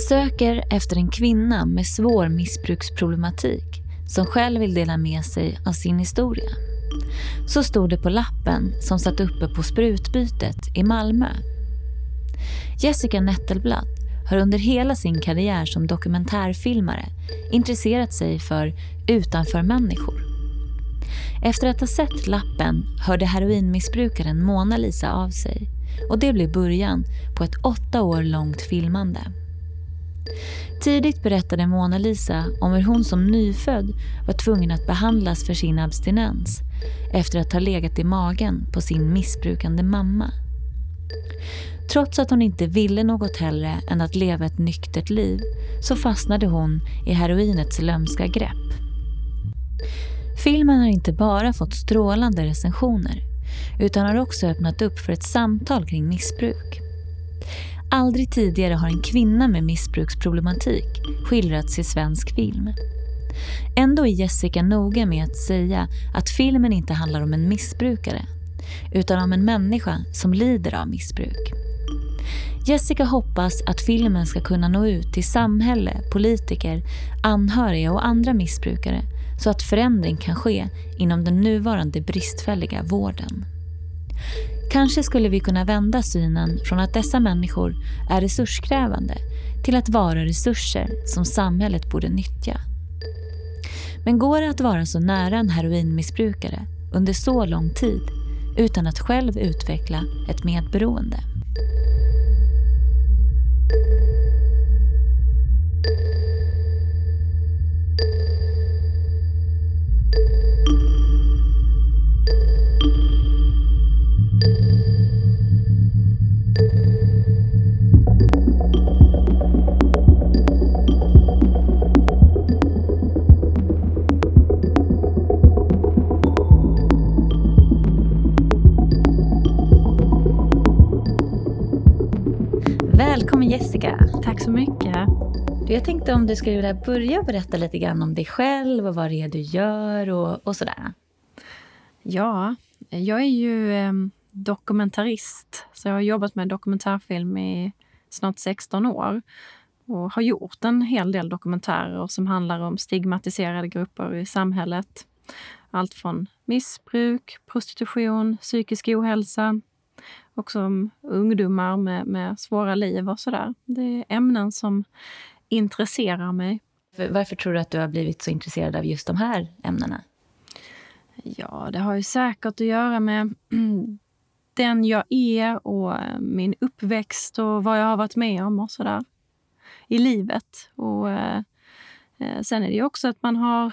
söker efter en kvinna med svår missbruksproblematik som själv vill dela med sig av sin historia. Så stod det på lappen som satt uppe på sprutbytet i Malmö. Jessica Nettelblad har under hela sin karriär som dokumentärfilmare intresserat sig för utanför-människor. Efter att ha sett lappen hörde heroinmissbrukaren Mona Lisa av sig och det blev början på ett åtta år långt filmande. Tidigt berättade Mona Lisa om hur hon som nyfödd var tvungen att behandlas för sin abstinens efter att ha legat i magen på sin missbrukande mamma. Trots att hon inte ville något hellre än att leva ett nyktert liv så fastnade hon i heroinets lömska grepp. Filmen har inte bara fått strålande recensioner utan har också öppnat upp för ett samtal kring missbruk. Aldrig tidigare har en kvinna med missbruksproblematik skildrats i svensk film. Ändå är Jessica noga med att säga att filmen inte handlar om en missbrukare utan om en människa som lider av missbruk. Jessica hoppas att filmen ska kunna nå ut till samhälle, politiker, anhöriga och andra missbrukare så att förändring kan ske inom den nuvarande bristfälliga vården. Kanske skulle vi kunna vända synen från att dessa människor är resurskrävande till att vara resurser som samhället borde nyttja. Men går det att vara så nära en heroinmissbrukare under så lång tid utan att själv utveckla ett medberoende? Jessica. Tack så mycket. Jag tänkte om du skulle vilja börja berätta lite grann om dig själv och vad det är du gör och, och sådär. Ja, jag är ju eh, dokumentarist. Så jag har jobbat med dokumentärfilm i snart 16 år och har gjort en hel del dokumentärer som handlar om stigmatiserade grupper i samhället. Allt från missbruk, prostitution, psykisk ohälsa, också om ungdomar med, med svåra liv och sådär. Det är ämnen som intresserar mig. Varför tror du att du har blivit så intresserad av just de här ämnena? Ja, det har ju säkert att göra med den jag är och min uppväxt och vad jag har varit med om och sådär i livet. Och eh, eh Sen är det ju också att man har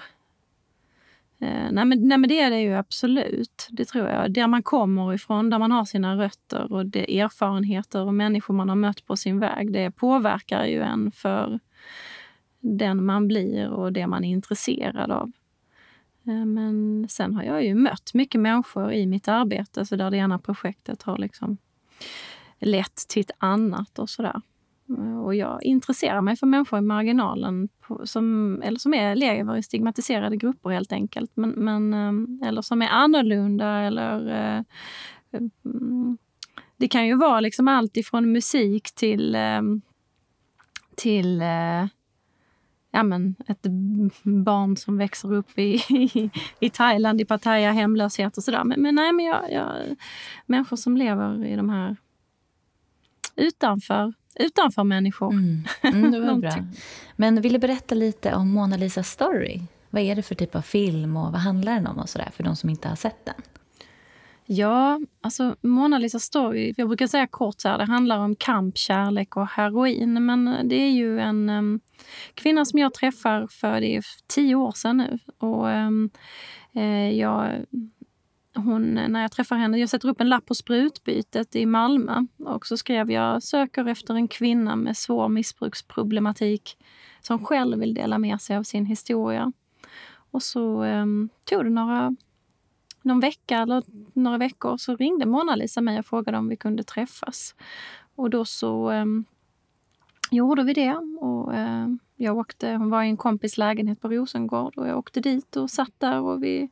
Eh, nej, men, nej men det är det ju absolut, det tror jag. Där man kommer ifrån, där man har sina rötter och det erfarenheter och människor man har mött på sin väg, det påverkar ju en för den man blir och det man är intresserad av. Eh, men sen har jag ju mött mycket människor i mitt arbete, så där det ena projektet har liksom lett till ett annat och sådär. Eh, och jag intresserar mig för människor i marginalen på, som, eller som är, lever i stigmatiserade grupper helt enkelt. Men, men, eh, eller som är annorlunda eller eh, mm, det kan ju vara liksom allt ifrån musik till, till ja, men ett barn som växer upp i, i, i Thailand i Pattaya, hemlöshet och sådär. Men, men nej, men jag, jag, människor som lever i de här utanför utanför människor. Mm. Mm, det var bra. Men vill du berätta lite om Mona Lisas story? Vad är det för typ av film och vad handlar den om och sådär för de som inte har sett den? Ja, alltså Mona Lisas story, jag brukar säga kort så här, det handlar om kamp, kärlek och heroin. Men det är ju en um, kvinna som jag träffar för det är tio år sedan nu. Och um, jag hon, när jag träffar henne, jag sätter upp en lapp på sprutbytet i Malmö och så skrev jag söker efter en kvinna med svår missbruksproblematik som själv vill dela med sig av sin historia. Och så eh, tog det några, någon vecka eller några veckor så ringde Mona-Lisa mig och frågade om vi kunde träffas. Och då så eh, gjorde vi det. Och, eh, jag åkte, hon var i en kompis lägenhet på Rosengård och jag åkte dit och satt där och vi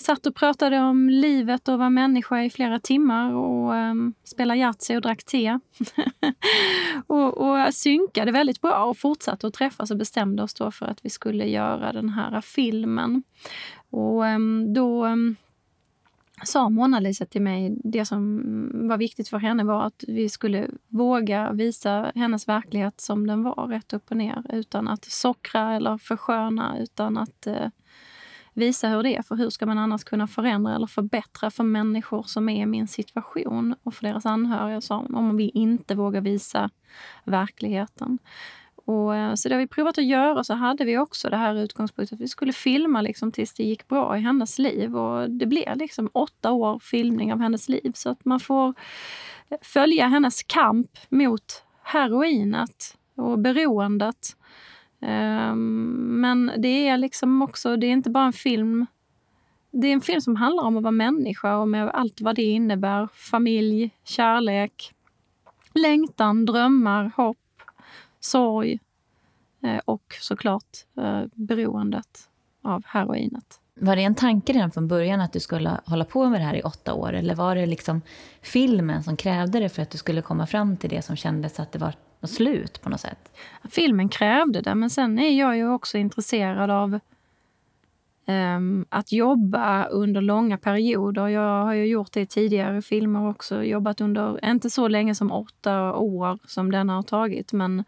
satt och pratade om livet och var människa i flera timmar och ehm, um, spelade Yatzy och drack te. och, och synkade väldigt bra och fortsatte att träffas och bestämde oss då för att vi skulle göra den här filmen. Och um, då um, sa Mona-Lisa till mig, det som var viktigt för henne var att vi skulle våga visa hennes verklighet som den var, rätt upp och ner, utan att sockra eller försköna, utan att eh, visa hur det är. För hur ska man annars kunna förändra eller förbättra för människor som är i min situation och för deras anhöriga som, om vi inte vågar visa verkligheten. Och, eh, så det har vi provat att göra. Så hade vi också det här utgångspunktet att vi skulle filma liksom tills det gick bra i hennes liv. Och det blev liksom åtta år filmning av hennes liv. Så att man får följa hennes kamp mot heroinet och beroendet. Ehm, men det är liksom också, det är inte bara en film. Det är en film som handlar om att vara människa och med allt vad det innebär. Familj, kärlek, längtan, drömmar, hopp sorg eh, och såklart eh, beroendet av heroinet. Var det en tanke redan från början att du skulle hålla på med det här i åtta år? Eller var det liksom filmen som krävde det för att du skulle komma fram till det som kändes att det var något slut på något sätt? Filmen krävde det, men sen är jag ju också intresserad av um, att jobba under långa perioder. Jag har ju gjort det i tidigare filmer också. Jobbat under, inte så länge som åtta år som den har tagit, men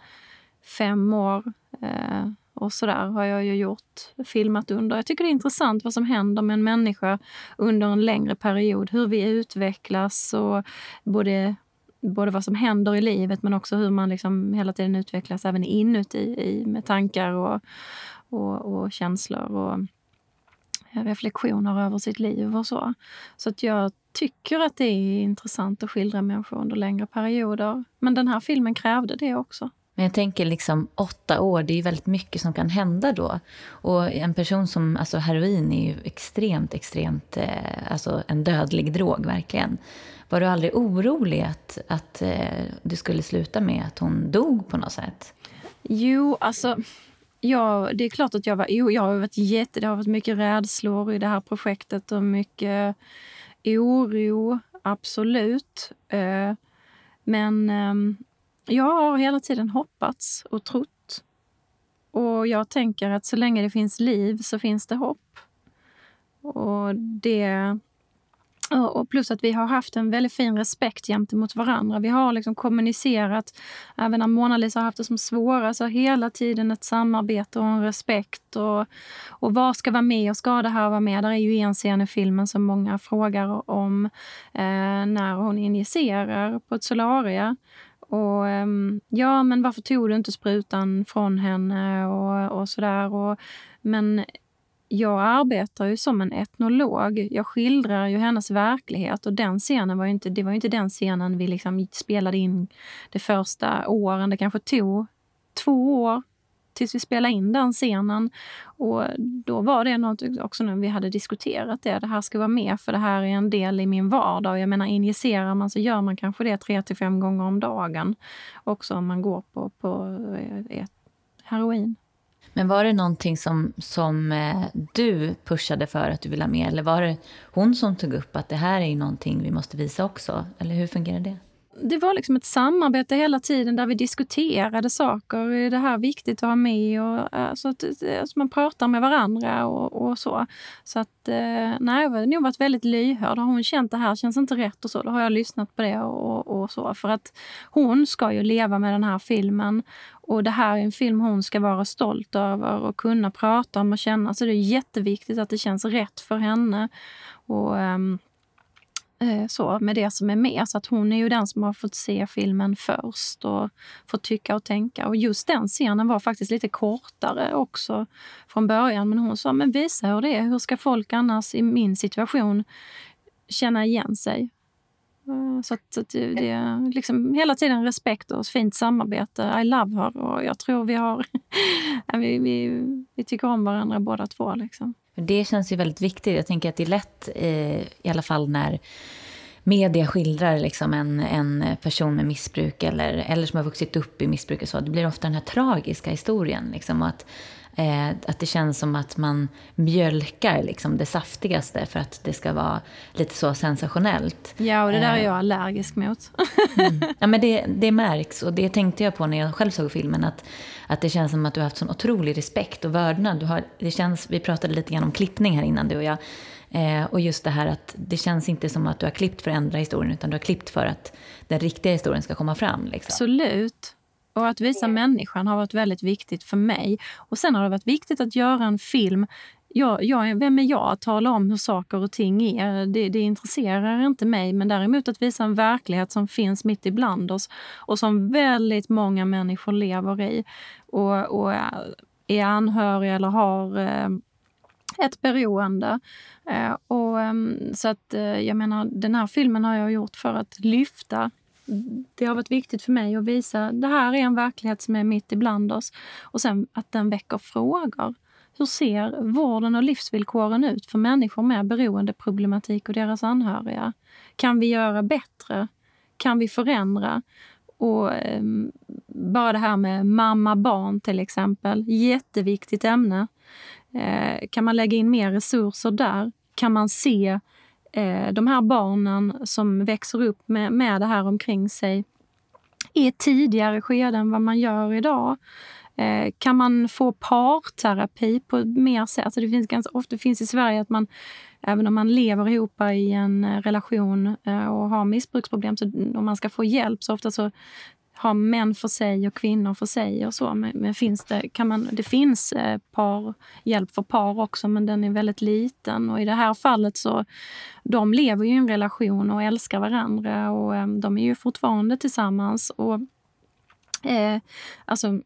fem år uh, och sådär har jag ju gjort, filmat under. Jag tycker det är intressant vad som händer med en människa under en längre period. Hur vi utvecklas och både både vad som händer i livet men också hur man liksom hela tiden utvecklas även inuti i, med tankar och, och, och känslor. Och, eh, reflektioner över sitt liv och så. Så att jag tycker att det är intressant att skildra människor under längre perioder. Men den här filmen krävde det också. Men jag tänker liksom åtta år, det är väldigt mycket som kan hända då. Och en person som, alltså heroin är ju extremt, extremt, eh, alltså en dödlig drog verkligen. Var du aldrig orolig att, att eh, du skulle sluta med att hon dog på något sätt? Jo, alltså Ja, det är klart att jag var jag har varit jätte, det har varit mycket rädslor i det här projektet och mycket oro, absolut. Eh, men ehm, jag har hela tiden hoppats och trott. Och jag tänker att så länge det finns liv så finns det hopp. Och det och plus att vi har haft en väldigt fin respekt gentemot varandra. Vi har liksom kommunicerat, även när Mona-Lisa har haft det som svårast, så hela tiden ett samarbete och en respekt. Och, och vad ska vara med och ska det här vara med? Där är ju en scen i filmen som många frågar om eh, när hon injicerar på ett solaria. Och ehm, ja, men varför tog du inte sprutan från henne och, och sådär. Och, men jag arbetar ju som en etnolog. Jag skildrar ju hennes verklighet och den scenen var inte, det var inte den scenen vi liksom spelade in de första åren. Det kanske tog två år tills vi spelade in den scenen. Och då var det något också när vi hade diskuterat det. Det här ska vara med för det här är en del i min vardag. Jag menar injicerar man så gör man kanske det tre till fem gånger om dagen. Också om man går på, på eh, ett heroin. Men var det någonting som, som eh, du pushade för att du ville ha med? Eller var det hon som tog upp att det här är någonting vi måste visa också? Eller hur fungerar det? Det var liksom ett samarbete hela tiden där vi diskuterade saker. Är det här viktigt att ha med? Och, alltså att, alltså man pratar med varandra och, och så. Så att, eh, nej, jag har nog varit väldigt lyhörd. Har hon känt det här känns inte rätt och så, då har jag lyssnat på det och, och så. För att hon ska ju leva med den här filmen och det här är en film hon ska vara stolt över och kunna prata om och känna. Så det är jätteviktigt att det känns rätt för henne. Och um, Eh, så med det som är med. Så att hon är ju den som har fått se filmen först och fått tycka och tänka. Och just den scenen var faktiskt lite kortare också från början. Men hon sa, men visa hur det är. Hur ska folk annars i min situation känna igen sig? Eh, så, att, det är liksom hela tiden respekt och fint samarbete. I love her. Och jag tror vi har... vi, vi, vi tycker om varandra båda två. Liksom. Det känns ju väldigt viktigt. Jag tänker att det är lätt, eh, i alla fall när media skildrar liksom en, en person med missbruk eller, eller som har vuxit upp i missbruk och så, det blir ofta den här tragiska historien. Liksom, och att, eh, att det känns som att man mjölkar liksom, det saftigaste för att det ska vara lite så sensationellt. Ja, och det där är eh. jag allergisk mot. mm. Ja, men det, det märks och det tänkte jag på när jag själv såg filmen. Att, att det känns som att du har haft sån otrolig respekt och vördnad. Du har, det känns, vi pratade lite grann om klippning här innan du och jag. Eh, och just det här att det känns inte som att du har klippt för att ändra historien utan du har klippt för att den riktiga historien ska komma fram. Liksom. Absolut. Och att visa människan har varit väldigt viktigt för mig. Och sen har det varit viktigt att göra en film jag, jag, vem är jag att tala om hur saker och ting är? Det, det, intresserar inte mig. Men däremot att visa en verklighet som finns mitt ibland oss och som väldigt många människor lever i och, och är anhöriga eller har eh, ett beroende. Eh, och, ehm, så att, eh, jag menar, den här filmen har jag gjort för att lyfta det har varit viktigt för mig att visa att det här är en verklighet som är mitt ibland oss. Och sen att den väcker frågor. Hur ser vården och livsvillkoren ut för människor med beroendeproblematik och deras anhöriga? Kan vi göra bättre? Kan vi förändra? Och eh, bara det här med mamma-barn till exempel, jätteviktigt ämne. Eh, kan man lägga in mer resurser där? Kan man se eh, de här barnen som växer upp med, med det här omkring sig i ett tidigare skede än vad man gör idag? Eh, kan man få parterapi på mer sätt? Alltså det finns ganska ofta finns i Sverige att man, även om man lever ihop i en eh, relation eh, och har missbruksproblem, så om man ska få hjälp så ofta så ha män för sig och kvinnor för sig och så. Men, men finns det, kan man, det finns eh, par, hjälp för par också, men den är väldigt liten. Och i det här fallet så, de lever ju i en relation och älskar varandra och eh, de är ju fortfarande tillsammans. Och eh, alltså,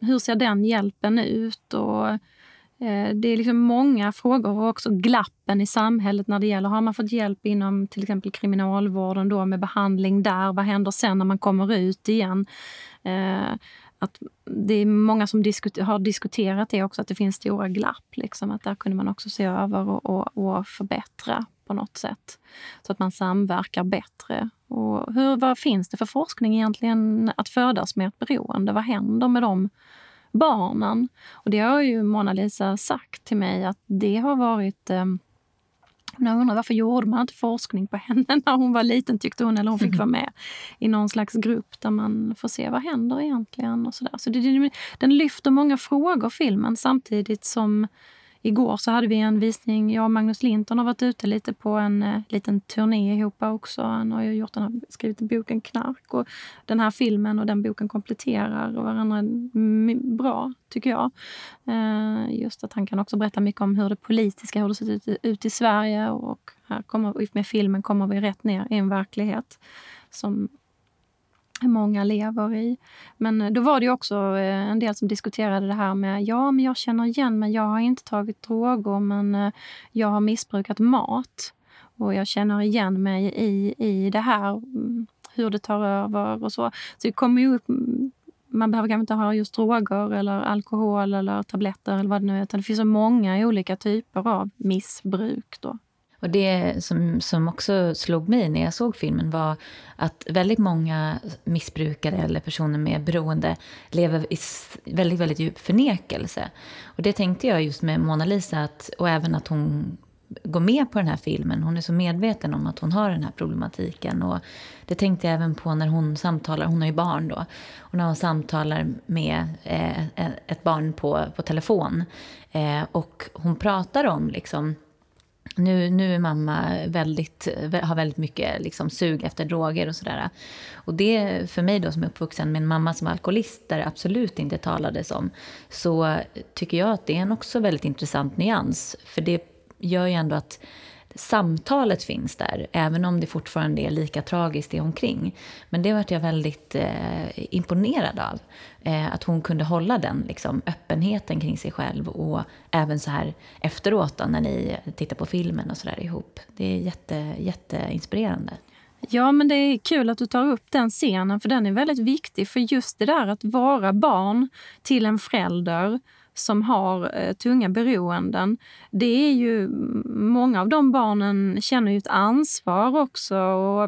hur ser den hjälpen ut? Och Eh, det är liksom många frågor och också glappen i samhället när det gäller, har man fått hjälp inom till exempel kriminalvården då med behandling där, vad händer sen när man kommer ut igen? Eh, att det är många som diskuter, har diskuterat det också, att det finns stora glapp. Liksom, att där kunde man också se över och, och, och förbättra på något sätt. Så att man samverkar bättre. Och hur, vad finns det för forskning egentligen att födas med ett beroende? Vad händer med de barnen. Och det har ju Mona Lisa sagt till mig att det har varit eh, jag undrar varför gjorde man inte forskning på henne när hon var liten tyckte hon, eller hon fick vara med i någon slags grupp där man får se vad händer egentligen och sådär. Så det, den lyfter många frågor, filmen, samtidigt som Igår så hade vi en visning. Jag och Magnus Linton har varit ute lite på en eh, liten turné ihop också. Han har ju gjort den här, skrivit boken Knark. Och den här filmen och den boken kompletterar varandra bra, tycker jag. Eh, just att han kan också berätta mycket om hur det politiska, hur det ser ut, ut i Sverige. Och här kommer, med filmen kommer vi rätt ner i en verklighet som många lever i. Men eh, då var det också eh, en del som diskuterade det här med ja, men jag känner igen mig. Jag har inte tagit droger, men eh, jag har missbrukat mat. Och jag känner igen mig i, i det här, mm, hur det tar över och så. Så det kommer ju upp mm, man behöver kanske inte ha just droger eller alkohol eller tabletter eller vad det nu är. Utan det finns så många olika typer av missbruk. Då. Och det som, som också slog mig när jag såg filmen var att väldigt många missbrukare eller personer med beroende lever i väldigt, väldigt djup förnekelse. Och det tänkte jag just med Mona Lisa, att, och även att hon går med på den här filmen. Hon är så medveten om att hon har den här problematiken. Och det tänkte jag även på när hon samtalar, hon har ju barn då. Och när hon samtalar med eh, ett barn på, på telefon. Eh, och hon pratar om liksom nu, nu är mamma väldigt, har väldigt mycket liksom sug efter droger och sådär. Och det för mig då som är uppvuxen med en mamma som alkoholist, där det absolut inte talades om, så tycker jag att det är en också väldigt intressant nyans. För det gör ju ändå att samtalet finns där, även om det fortfarande är lika tragiskt det omkring. Men det vart jag väldigt eh, imponerad av. Eh, att hon kunde hålla den liksom, öppenheten kring sig själv och även så här efteråt då, när ni tittar på filmen och så där ihop. Det är jätte, jätteinspirerande. Ja, men det är kul att du tar upp den scenen, för den är väldigt viktig. För just det där att vara barn till en förälder som har eh, tunga beroenden, det är ju... Många av de barnen känner ju ett ansvar också. Och,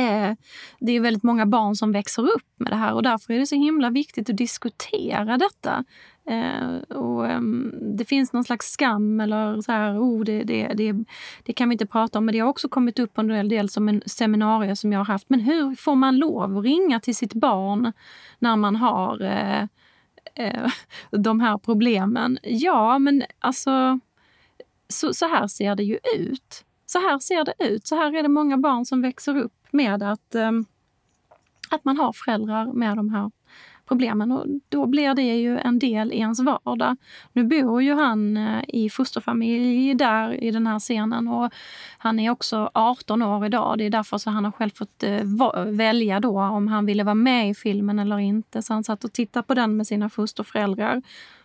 eh, det är väldigt många barn som växer upp med det här och därför är det så himla viktigt att diskutera detta. Eh, och, ehm, det finns någon slags skam eller så här, oh, det, det, det, det kan vi inte prata om. Men det har också kommit upp en del, del som en seminarium som jag har haft. Men hur får man lov att ringa till sitt barn när man har eh, eh, de här problemen? Ja, men alltså så, så här ser det ju ut. Så här ser det ut. Så här är det många barn som växer upp med att, eh, att man har föräldrar med de här problemen och då blir det ju en del i ens vardag. Nu bor ju han eh, i fosterfamilj där i den här scenen och han är också 18 år idag. Det är därför så han har själv fått eh, välja då om han ville vara med i filmen eller inte. Så han satt och tittade på den med sina fosterföräldrar.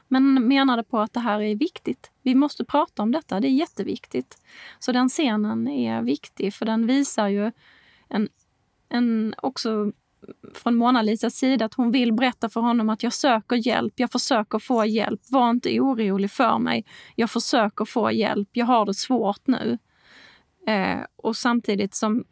Men menade på att det här är viktigt. Vi måste prata om detta, det är jätteviktigt. Så den scenen är viktig för den visar ju en, en också från Mona Lisas sida att hon vill berätta för honom att jag söker hjälp, jag försöker få hjälp. Var inte orolig för mig. Jag försöker få hjälp, jag har det svårt nu. Eh, och samtidigt som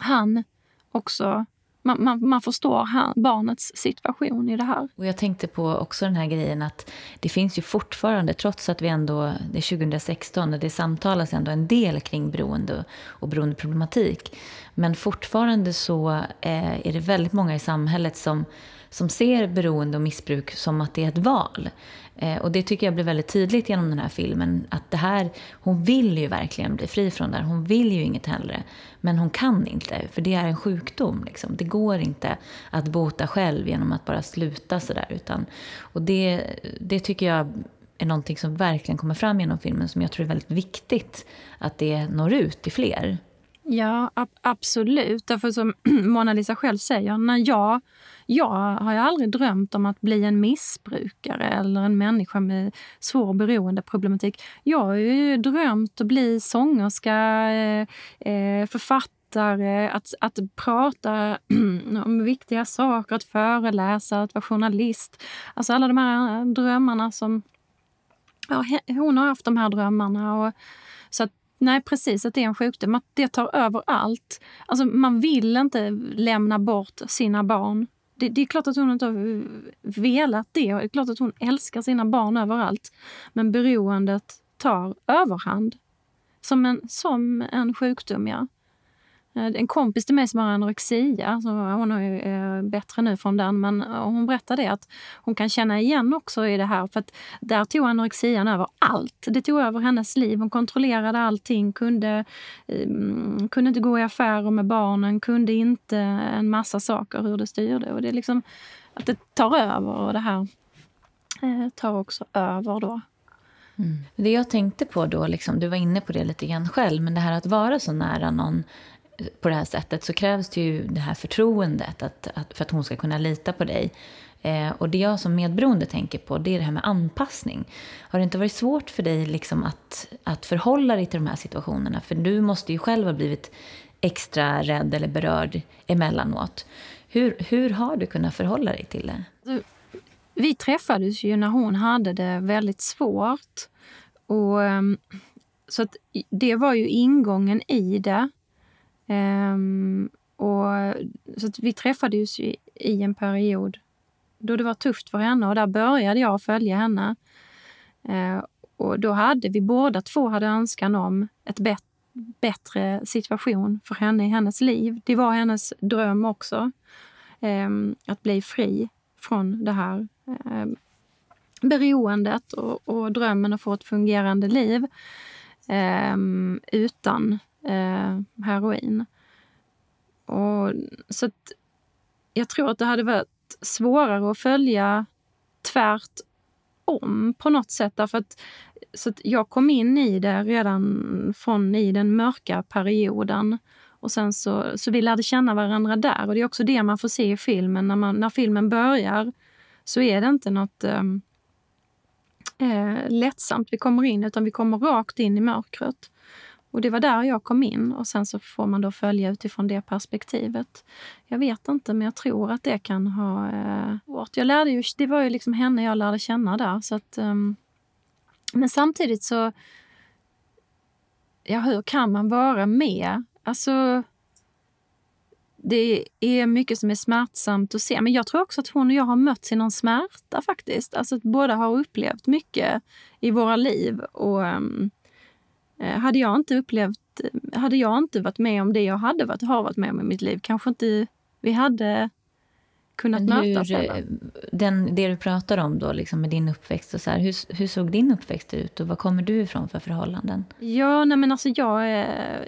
han också man, man, man förstår här, barnets situation i det här. Och Jag tänkte på också den här grejen att det finns ju fortfarande, trots att vi ändå, det är 2016 och det samtalas ändå en del kring beroende och beroendeproblematik. Men fortfarande så eh, är det väldigt många i samhället som, som ser beroende och missbruk som att det är ett val. Eh, och det tycker jag blir väldigt tydligt genom den här filmen. Att det här, hon vill ju verkligen bli fri från det här. Hon vill ju inget hellre. Men hon kan inte, för det är en sjukdom. Liksom. Det går inte att bota själv genom att bara sluta sådär. Och det, det tycker jag är någonting som verkligen kommer fram genom filmen som jag tror är väldigt viktigt att det når ut till fler. Ja, ab absolut. Därför som Mona Lisa själv säger, när jag, jag har ju aldrig drömt om att bli en missbrukare eller en människa med svår beroendeproblematik. Jag har ju drömt att bli sångerska, eh, eh författare, att, att prata om viktiga saker, att föreläsa, att vara journalist. Alltså alla de här drömmarna som... Ja, hon har haft de här drömmarna. Och, så att Nej, precis. Att det är en sjukdom. Att det tar över allt. Alltså, man vill inte lämna bort sina barn. Det, det, är klart att hon inte har velat det. Det är klart att hon älskar sina barn överallt. Men beroendet tar överhand. Som en, som en sjukdom, ja. Eh, en kompis till mig som har anorexia, så hon är eh, bättre nu från den, men eh, hon berättade att hon kan känna igen också i det här, för att där tog anorexian över allt. Det tog över hennes liv. Hon kontrollerade allting, kunde, ehm, kunde inte gå i affärer med barnen, kunde inte en massa saker hur det styrde. Och det är liksom att det tar över och det här tar också över då. Mm. Det jag tänkte på då, liksom, du var inne på det lite grann själv, men det här att vara så nära någon på det här sättet så krävs det ju det här förtroendet att, att, för att hon ska kunna lita på dig. Eh, och det jag som medberoende tänker på det är det här med anpassning. Har det inte varit svårt för dig liksom att, att förhålla dig till de här situationerna? För du måste ju själv ha blivit extra rädd eller berörd emellanåt. Hur, hur har du kunnat förhålla dig till det? Vi träffades ju när hon hade det väldigt svårt. Och, ehm, så att det var ju ingången i det. Um, och, så vi träffades i, i en period då det var tufft för henne och där började jag följa henne. Uh, och då hade vi båda två hade önskan om ett bet bättre situation för henne i hennes liv. Det var hennes dröm också, um, att bli fri från det här um, beroendet och, och drömmen att få ett fungerande liv um, utan eh, heroin. Och, så att, jag tror att det hade varit svårare att följa tvärt om på något sätt. Därför att, så att jag kom in i det redan från i den mörka perioden. Och sen så, så vi lärde känna varandra där. Och det är också det man får se i filmen. När, man, när filmen börjar så är det inte något eh, eh lättsamt vi kommer in, utan vi kommer rakt in i mörkret. Och det var där jag kom in och sen så får man då följa utifrån det perspektivet. Jag vet inte, men jag tror att det kan ha eh, Jag lärde ju, det var ju liksom henne jag lärde känna där. Så att, um, men samtidigt så... Ja, hur kan man vara med? Alltså... Det är mycket som är smärtsamt att se. Men jag tror också att hon och jag har mötts i någon smärta faktiskt. Alltså att båda har upplevt mycket i våra liv. Och um, Eh, hade jag inte upplevt, hade jag inte varit med om det jag hade varit, har varit med om i mitt liv, kanske inte vi hade kunnat Men hur, mötas heller. Den, det du pratar om då, liksom med din uppväxt, och så här, hur, hur såg din uppväxt ut och var kommer du ifrån för förhållanden? Ja, nej men alltså jag,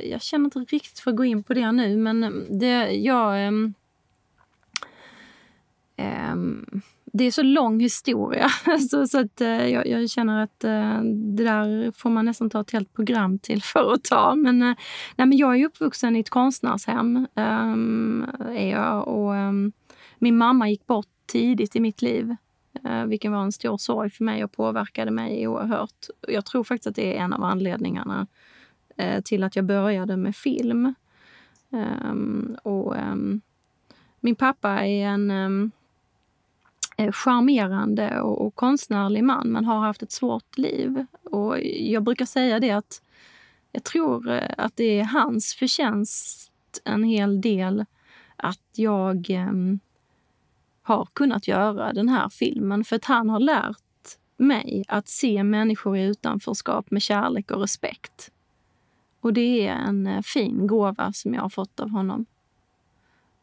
jag känner inte riktigt för att gå in på det nu, men det, jag... Ähm, ähm, det är så lång historia så, så att, eh, jag, jag, känner att eh, det där får man nästan ta ett helt program till för att ta. Men, eh, nej, men jag är uppvuxen i ett konstnärshem. Um, är jag, och, um, min mamma gick bort tidigt i mitt liv. Eh, uh, vilken var en stor sorg för mig och påverkade mig oerhört. Jag tror faktiskt att det är en av anledningarna uh, till att jag började med film. Um, och, min pappa är en Eh, Eh, charmerande och, och konstnärlig man men har haft ett svårt liv. Och jag brukar säga det att jag tror eh, att det är hans förtjänst en hel del att jag eh, har kunnat göra den här filmen. För att han har lärt mig att se människor i utanförskap med kärlek och respekt. Och det är en eh, fin gåva som jag har fått av honom.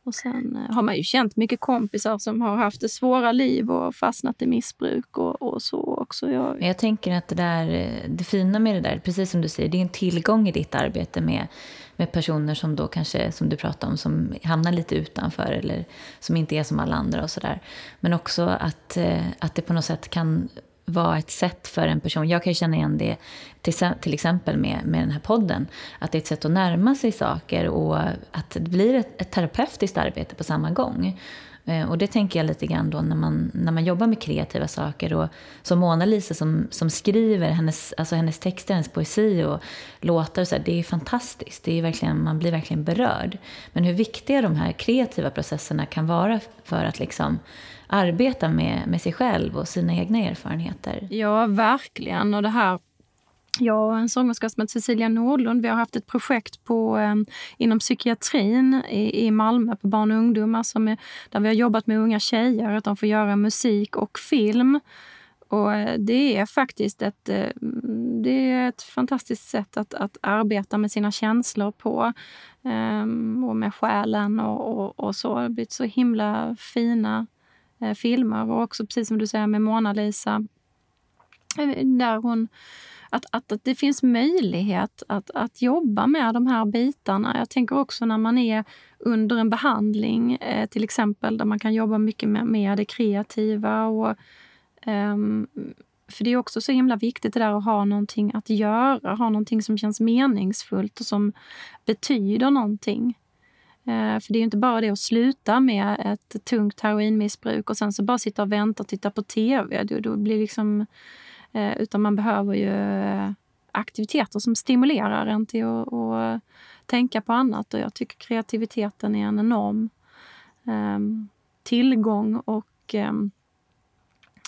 Och sen eh, har man ju känt mycket kompisar som har haft det svåra liv och fastnat i missbruk och, och så också. Jag... jag tänker att det, där, eh, det fina med det där, precis som du säger, det är en tillgång i ditt arbete med, med personer som då kanske, som du pratar om, som hamnar lite utanför eller som inte är som alla andra och sådär. Men också att, eh, att det på något sätt kan vara ett sätt för en person, jag kan känna igen det till, exempel med, med den här podden, att det är ett sätt att närma sig saker och att det blir ett, ett terapeutiskt arbete på samma gång. Eh, och det tänker jag lite grann då när man, när man jobbar med kreativa saker. Och som Mona-Lisa som, som skriver hennes, alltså hennes texter, hennes poesi och låtar. Och så här, det är fantastiskt. Det är verkligen, man blir verkligen berörd. Men hur viktiga de här kreativa processerna kan vara för att liksom arbeta med, med sig själv och sina egna erfarenheter. Ja, verkligen. Och det här jag och en sångerska som heter Cecilia Nordlund, vi har haft ett projekt på, ehm, inom psykiatrin i, i Malmö på barn och ungdomar som är, där vi har jobbat med unga tjejer, att de får göra musik och film. Och eh, det är faktiskt ett, eh, det är ett fantastiskt sätt att, att arbeta med sina känslor på. Ehm, och med själen och, och, och så. Det har blivit så himla fina eh, filmer. Och också precis som du säger med Mona Lisa. Eh, där hon, att, att, att det finns möjlighet att, att jobba med de här bitarna. Jag tänker också när man är under en behandling, eh, till exempel, där man kan jobba mycket med, med det kreativa. Och, um, för det är också så himla viktigt det där att ha någonting att göra, ha någonting som känns meningsfullt och som betyder någonting. Eh, för det är inte bara det att sluta med ett tungt heroinmissbruk och sen så bara sitta och vänta och titta på tv. Då, då blir liksom, eh, utan man behöver ju eh, aktiviteter som stimulerar en till att, att tänka på annat. Och jag tycker kreativiteten är en enorm ehm, tillgång och ehm,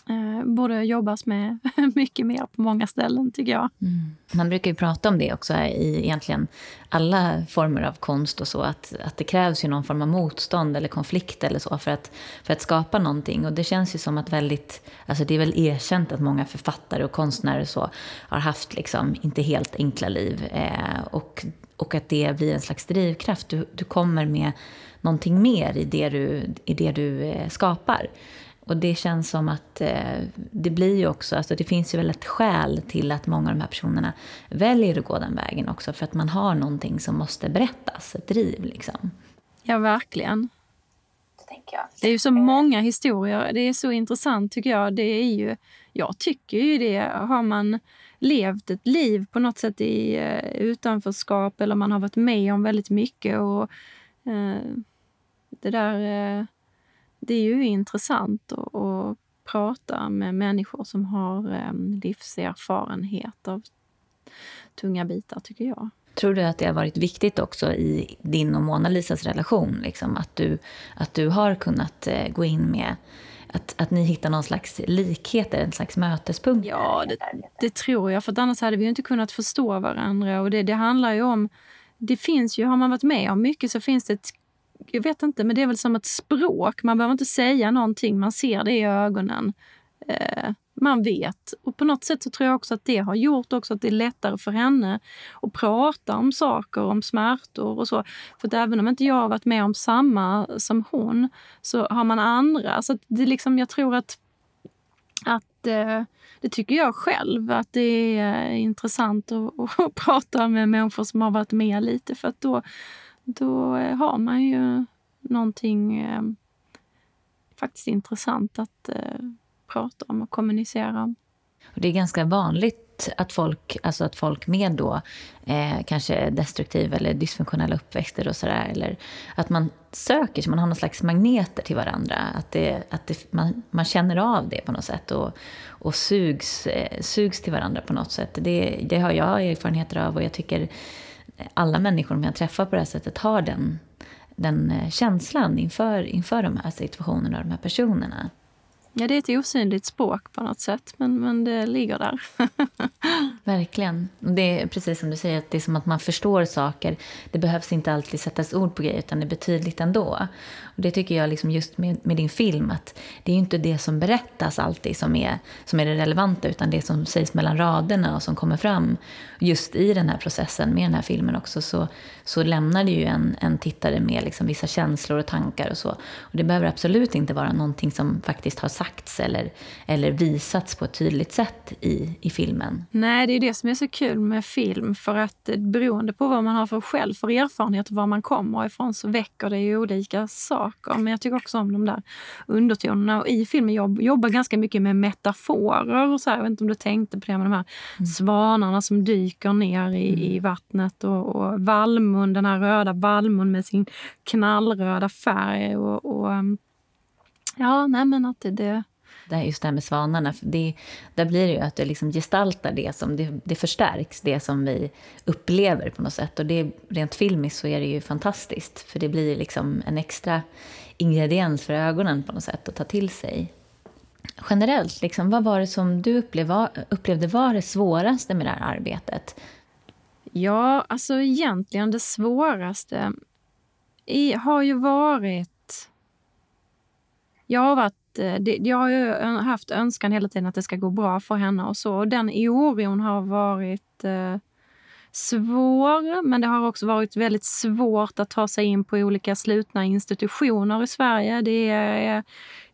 eh, borde jobbas med mycket mer på många ställen, tycker jag. Mm. Man brukar ju prata om det också i egentligen alla former av konst och så, att, att det krävs ju någon form av motstånd eller konflikt eller så för att, för att skapa någonting. Och det känns ju som att väldigt, alltså det är väl erkänt att många författare och konstnärer och så har haft liksom inte helt enkla liv. Eh, och, och att det blir en slags drivkraft. Du, du kommer med någonting mer i det du, i det du eh, skapar. Och det känns som att eh, det blir ju också, alltså det finns ju väl ett skäl till att många av de här personerna väljer att gå den vägen också. För att man har någonting som måste berättas, ett driv liksom. Ja, verkligen. Det, det är ju så många historier. Det är så intressant tycker jag. Det är ju, jag tycker ju det. Har man levt ett liv på något sätt i uh, utanförskap eller man har varit med om väldigt mycket och uh, det där uh, det är ju intressant att, att prata med människor som har um, livserfarenhet av tunga bitar, tycker jag. Tror du att det har varit viktigt också i din och Mona Lisas relation? Liksom, att, du, att du har kunnat eh, gå in med att, att ni hittar någon slags likheter, en slags mötespunkt? Ja, det, det, tror jag. För annars hade vi inte kunnat förstå varandra. Och det, det handlar ju om... Det finns ju, har man varit med om mycket så finns det ett jag vet inte, men det är väl som ett språk. Man behöver inte säga någonting, man ser det i ögonen. Eh, man vet. Och på något sätt så tror jag också att det har gjort också att det är lättare för henne att prata om saker, om smärtor och så. För att även om inte jag har varit med om samma som hon så har man andra. Så det är liksom, jag tror att, att eh, det tycker jag själv, att det är intressant att, att prata med människor som har varit med lite för att då, då eh, har man ju någonting eh, faktiskt intressant att eh, prata om och kommunicera om. Och det är ganska vanligt att folk, alltså att folk med då, eh, kanske destruktiv eller dysfunktionella uppväxter och sådär, eller att man söker sig, man har någon slags magneter till varandra. Att, det, att det, man, man känner av det på något sätt och, och sugs, eh, sugs till varandra på något sätt. Det, det har jag erfarenheter av och jag tycker alla människor som jag träffar på det här sättet har den, den eh, känslan inför, inför de här situationerna och de här personerna. Ja, det är ett osynligt språk på något sätt, men, men det ligger där. Verkligen. Det är precis som du säger, att det är som att man förstår saker. Det behövs inte alltid sättas ord på grejer, utan det är betydligt ändå. Och det tycker jag liksom just med, med din film, att det är inte det som berättas alltid som är, som är det relevanta, utan det som sägs mellan raderna och som kommer fram. Just i den här processen med den här filmen också, så, så lämnar det ju en, en tittare med liksom vissa känslor och tankar och så. Och det behöver absolut inte vara någonting som faktiskt har sagts eller, eller visats på ett tydligt sätt i, i filmen. Nej, det är det som är så kul med film. För att beroende på vad man har för själv för erfarenhet och var man kommer ifrån så väcker det ju olika saker. Men jag tycker också om de där undertonerna. Och I filmen jobb, jobbar ganska mycket med metaforer. Och så här. Jag vet inte om du tänkte på det med de här mm. svanarna som dyker ner i, mm. i vattnet. Och, och Valmon, den här röda Valmon med sin knallröda färg. och, och Ja, nej men att det... det det just det här med svanarna, det, där blir det ju att det liksom gestaltar det som, det, det förstärks, det som vi upplever på något sätt. Och det, rent filmiskt så är det ju fantastiskt, för det blir liksom en extra ingrediens för ögonen på något sätt att ta till sig. Generellt, liksom, vad var det som du upplevde, upplevde var det svåraste med det här arbetet? Ja, alltså egentligen det svåraste i, har ju varit jag har, varit, Eh, det, jag har haft önskan hela tiden att det ska gå bra för henne och så. Och den oron har varit eh, svår, men det har också varit väldigt svårt att ta sig in på olika slutna institutioner i Sverige. Det är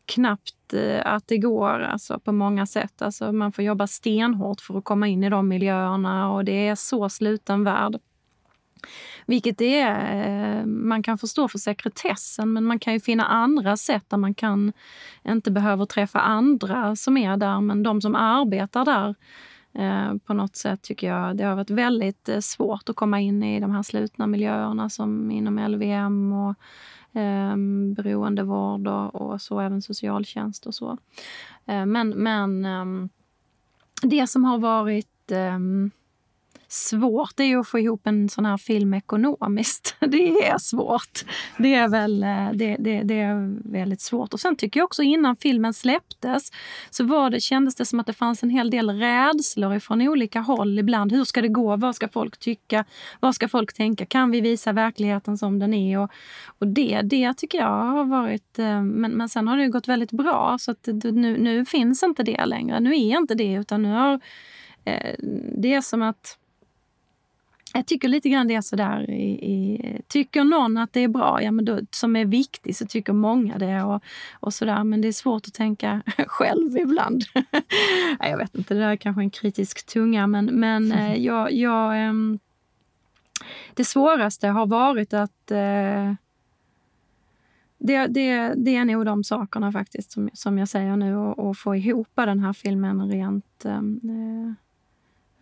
knappt eh, att det går alltså, på många sätt. Alltså, man får jobba stenhårt för att komma in i de miljöerna och det är så sluten värld. Vilket det är, eh, man kan förstå för sekretessen men man kan ju finna andra sätt där man kan inte behöver träffa andra som är där men de som arbetar där eh, på något sätt tycker jag det har varit väldigt eh, svårt att komma in i de här slutna miljöerna som inom LVM och eh, beroendevård och, och så, även socialtjänst och så. Eh, men men eh, det som har varit ehm, svårt det är att få ihop en sån här film ekonomiskt. Det är svårt. Det är väl eh, det, det, det, är väldigt svårt. Och sen tycker jag också innan filmen släpptes så var det, kändes det som att det fanns en hel del rädslor från olika håll ibland. Hur ska det gå? Vad ska folk tycka? Vad ska folk tänka? Kan vi visa verkligheten som den är? Och, och det, det tycker jag har varit... Eh, men, men sen har det gått väldigt bra så att nu, nu finns inte det längre. Nu är inte det utan nu har eh, det är som att jag tycker lite grann det är sådär. I, i, tycker någon att det är bra, ja, men då, som är viktigt, så tycker många det. Och, och sådär. Men det är svårt att tänka själv ibland. jag vet inte, det där är kanske en kritisk tunga. Men, men mm. jag, jag, ehm, det svåraste har varit att eh, det, det, det är nog de sakerna faktiskt som, som jag säger nu och, och få ihop den här filmen rent eh,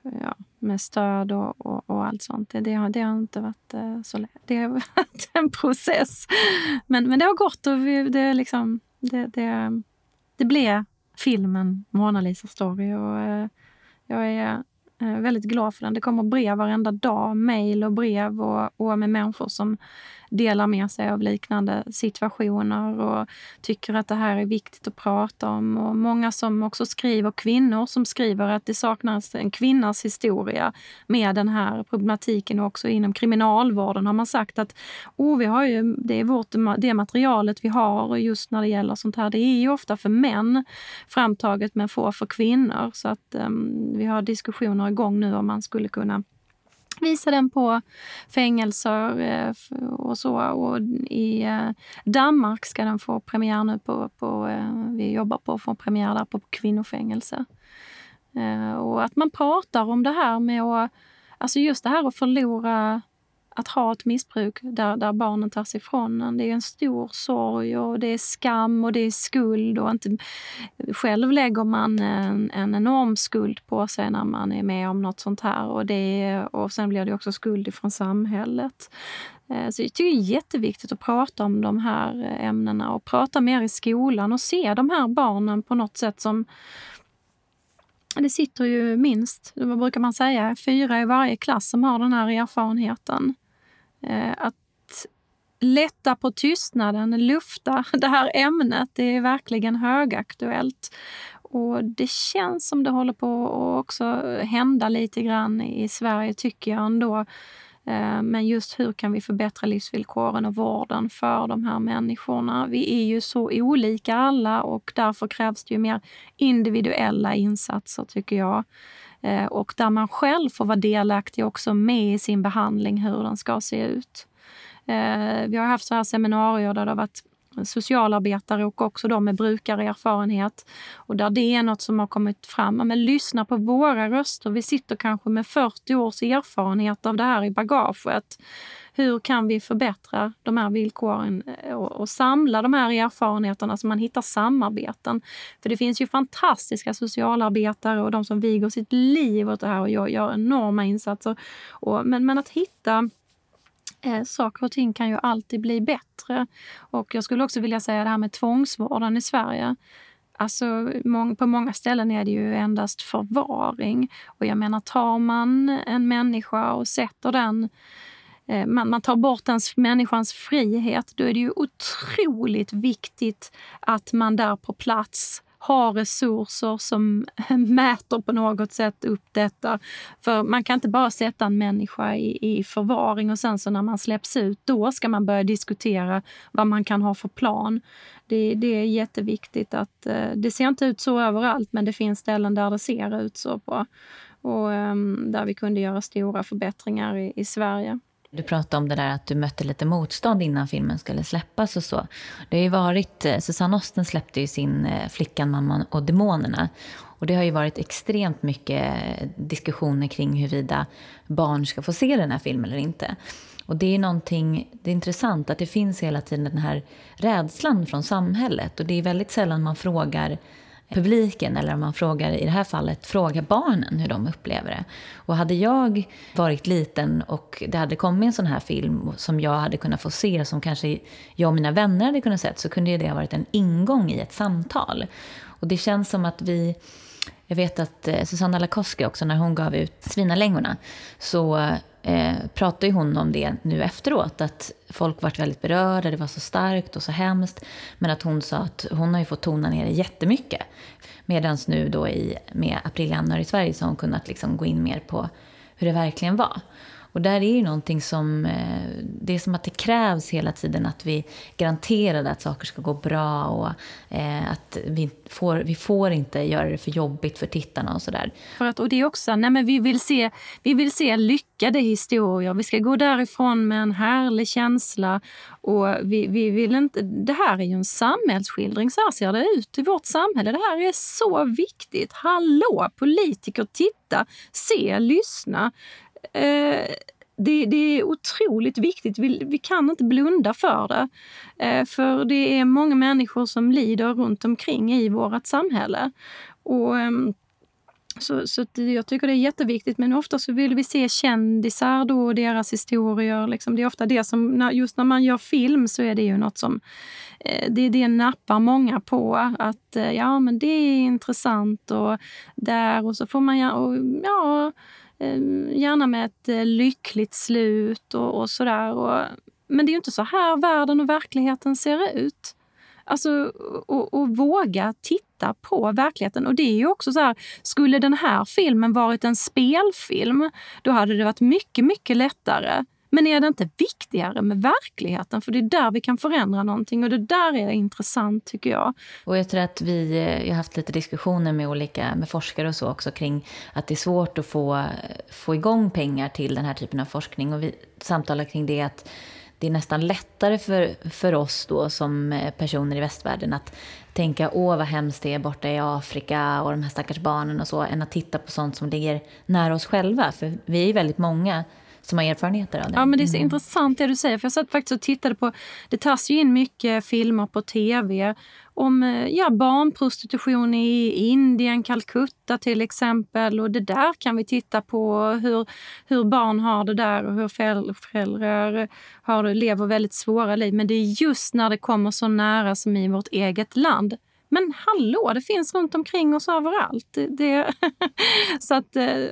ja, med stöd och, och, och, allt sånt. Det, det, har, det har inte varit eh, så lätt. Det har varit en process. Men, men det har gått och vi, det, liksom, det, det, det blev filmen Mona Lisa Story. Och, eh, jag är eh, väldigt glad för den. Det kommer brev varenda dag, mejl och brev och, och med människor som delar med sig av liknande situationer och tycker att det här är viktigt att prata om. Och många som också skriver, kvinnor som skriver att det saknas en kvinnas historia med den här problematiken. Och också inom kriminalvården har man sagt att oh, vi har ju, det är vårt, det materialet vi har just när det gäller sånt här. Det är ju ofta för män framtaget men få för kvinnor. Så att um, vi har diskussioner igång nu om man skulle kunna visa den på fängelser eh, och så. Och I eh, Danmark ska den få premiär nu på, på eh, vi jobbar på att få premiär där på kvinnofängelse. Och att man pratar om det här med att, alltså just det här att förlora att ha ett missbruk där, där barnen tas ifrån en. Det är en stor sorg och det är skam och det är skuld. Och inte, själv lägger man en, en enorm skuld på sig när man är med om något sånt här. Och, det, och sen blir det också skuld från samhället. Eh, så jag tycker det är jätteviktigt att prata om de här ämnena och prata mer i skolan och se de här barnen på något sätt som det sitter ju minst, vad brukar man säga, fyra i varje klass som har den här erfarenheten. Eh, att lätta på tystnaden, lufta det här ämnet, det är verkligen högaktuellt. Och det känns som det håller på att också hända lite grann i Sverige, tycker jag ändå. Eh, men just hur kan vi förbättra livsvillkoren och vården för de här människorna? Vi är ju så olika alla och därför krävs det ju mer individuella insatser, tycker jag. Eh, och där man själv får vara delaktig också med i sin behandling, hur den ska se ut. Eh, vi har haft så här seminarier där det har varit socialarbetare och också de med brukarerfarenhet. Och där det är något som har kommit fram. Men lyssna på våra röster. Vi sitter kanske med 40 års erfarenhet av det här i bagaget hur kan vi förbättra de här villkoren eh, och, och, samla de här erfarenheterna så man hittar samarbeten. För det finns ju fantastiska socialarbetare och de som viger sitt liv åt det här och gör, gör enorma insatser. Och, men, men att hitta Eh, saker och ting kan ju alltid bli bättre. Och jag skulle också vilja säga det här med tvångsvården i Sverige. Alltså, på många ställen är det ju endast förvaring. Och jag menar, tar man en människa och sätter den Eh, man, man tar bort ens, människans frihet, då är det ju otroligt viktigt att man där på plats har resurser som mäter på något sätt upp detta. För man kan inte bara sätta en människa i, i förvaring och sen så när man släpps ut, då ska man börja diskutera vad man kan ha för plan. Det, det är jätteviktigt att eh, det ser inte ut så överallt, men det finns ställen där det ser ut så på och um, där vi kunde göra stora förbättringar i, i Sverige. Du pratade om det där att du mötte lite motstånd innan filmen skulle släppas och så. Det har ju varit, eh, Susanne Osten släppte ju sin eh, Flickan, mamman och demonerna. Och det har ju varit extremt mycket eh, diskussioner kring huruvida barn ska få se den här filmen eller inte. Och det är någonting, det är intressant att det finns hela tiden den här rädslan från samhället. Och det är väldigt sällan man frågar publiken, eller om man frågar, i det här fallet, frågar barnen hur de upplever det. Och hade jag varit liten och det hade kommit en sån här film som jag hade kunnat få se, som kanske jag och mina vänner hade kunnat se, så kunde det ha varit en ingång i ett samtal. Och det känns som att vi jag vet att eh, Susanna Lakoski också, när hon gav ut Svinalängorna, så eh, pratade hon om det nu efteråt. Att folk varit väldigt berörda, det var så starkt och så hemskt. Men att hon sa att hon har ju fått tona ner det jättemycket. Medan nu då i, med April januari i Sverige så har hon kunnat liksom gå in mer på hur det verkligen var. Och där är ju någonting som, eh, det är som att det krävs hela tiden att vi garanterar att saker ska gå bra och eh, att vi får, vi får inte göra det för jobbigt för tittarna och sådär. För att, och det är också, nej men vi vill se, vi vill se lyckade historier. Vi ska gå därifrån med en härlig känsla och vi, vi vill inte, det här är ju en samhällsskildring, så här ser det ut i vårt samhälle. Det här är så viktigt. Hallå politiker, titta, se, lyssna. Eh, det, det, är otroligt viktigt. Vi, vi, kan inte blunda för det. Eh, för det är många människor som lider runt omkring i vårt samhälle. Och, eh, så, så jag tycker det är jätteviktigt. Men ofta så vill vi se kändisar då och deras historier. Liksom. Det är ofta det som, just när man gör film så är det ju något som eh, det, det nappar många på. Att eh, ja, men det är intressant och där och så får man och, ja, Ehm, gärna med ett eh, lyckligt slut och, och sådär. Men det är ju inte så här världen och verkligheten ser ut. Alltså, och, och, våga titta på verkligheten. Och det är ju också så här, skulle den här filmen varit en spelfilm, då hade det varit mycket, mycket lättare. Men är det inte viktigare med verkligheten? För det är där vi kan förändra någonting och det där är intressant tycker jag. Och jag tror att vi, eh, jag har haft lite diskussioner med olika med forskare och så också kring att det är svårt att få, eh, få igång pengar till den här typen av forskning. Och vi samtalar kring det att det är nästan lättare för, för oss då som eh, personer i västvärlden att tänka åh vad hemskt det är borta i Afrika och de här stackars barnen och så, än att titta på sånt som ligger nära oss själva. För vi är väldigt många som har erfarenheter av det. Ja, men det är så mm. intressant det du säger. För jag satt faktiskt och tittade på, det tas ju in mycket filmer på tv om eh, ja, barnprostitution i Indien, Calcutta till exempel. Och det där kan vi titta på, hur, hur barn har det där och hur föräldrar har det, lever väldigt svåra liv. Men det är just när det kommer så nära som i vårt eget land. Men hallå, det finns runt omkring oss överallt. Det, det så att eh,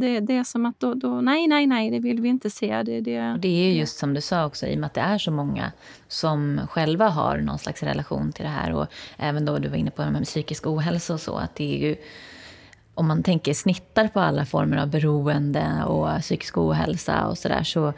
det, det är som att då, då, nej, nej, nej, det vill vi inte se. Det, det, det är just som du sa också, i och med att det är så många som själva har någon slags relation till det här. Och även då du var inne på med psykisk ohälsa och så, att det är ju om man tänker snittar på alla former av beroende och psykisk ohälsa och sådär så eh,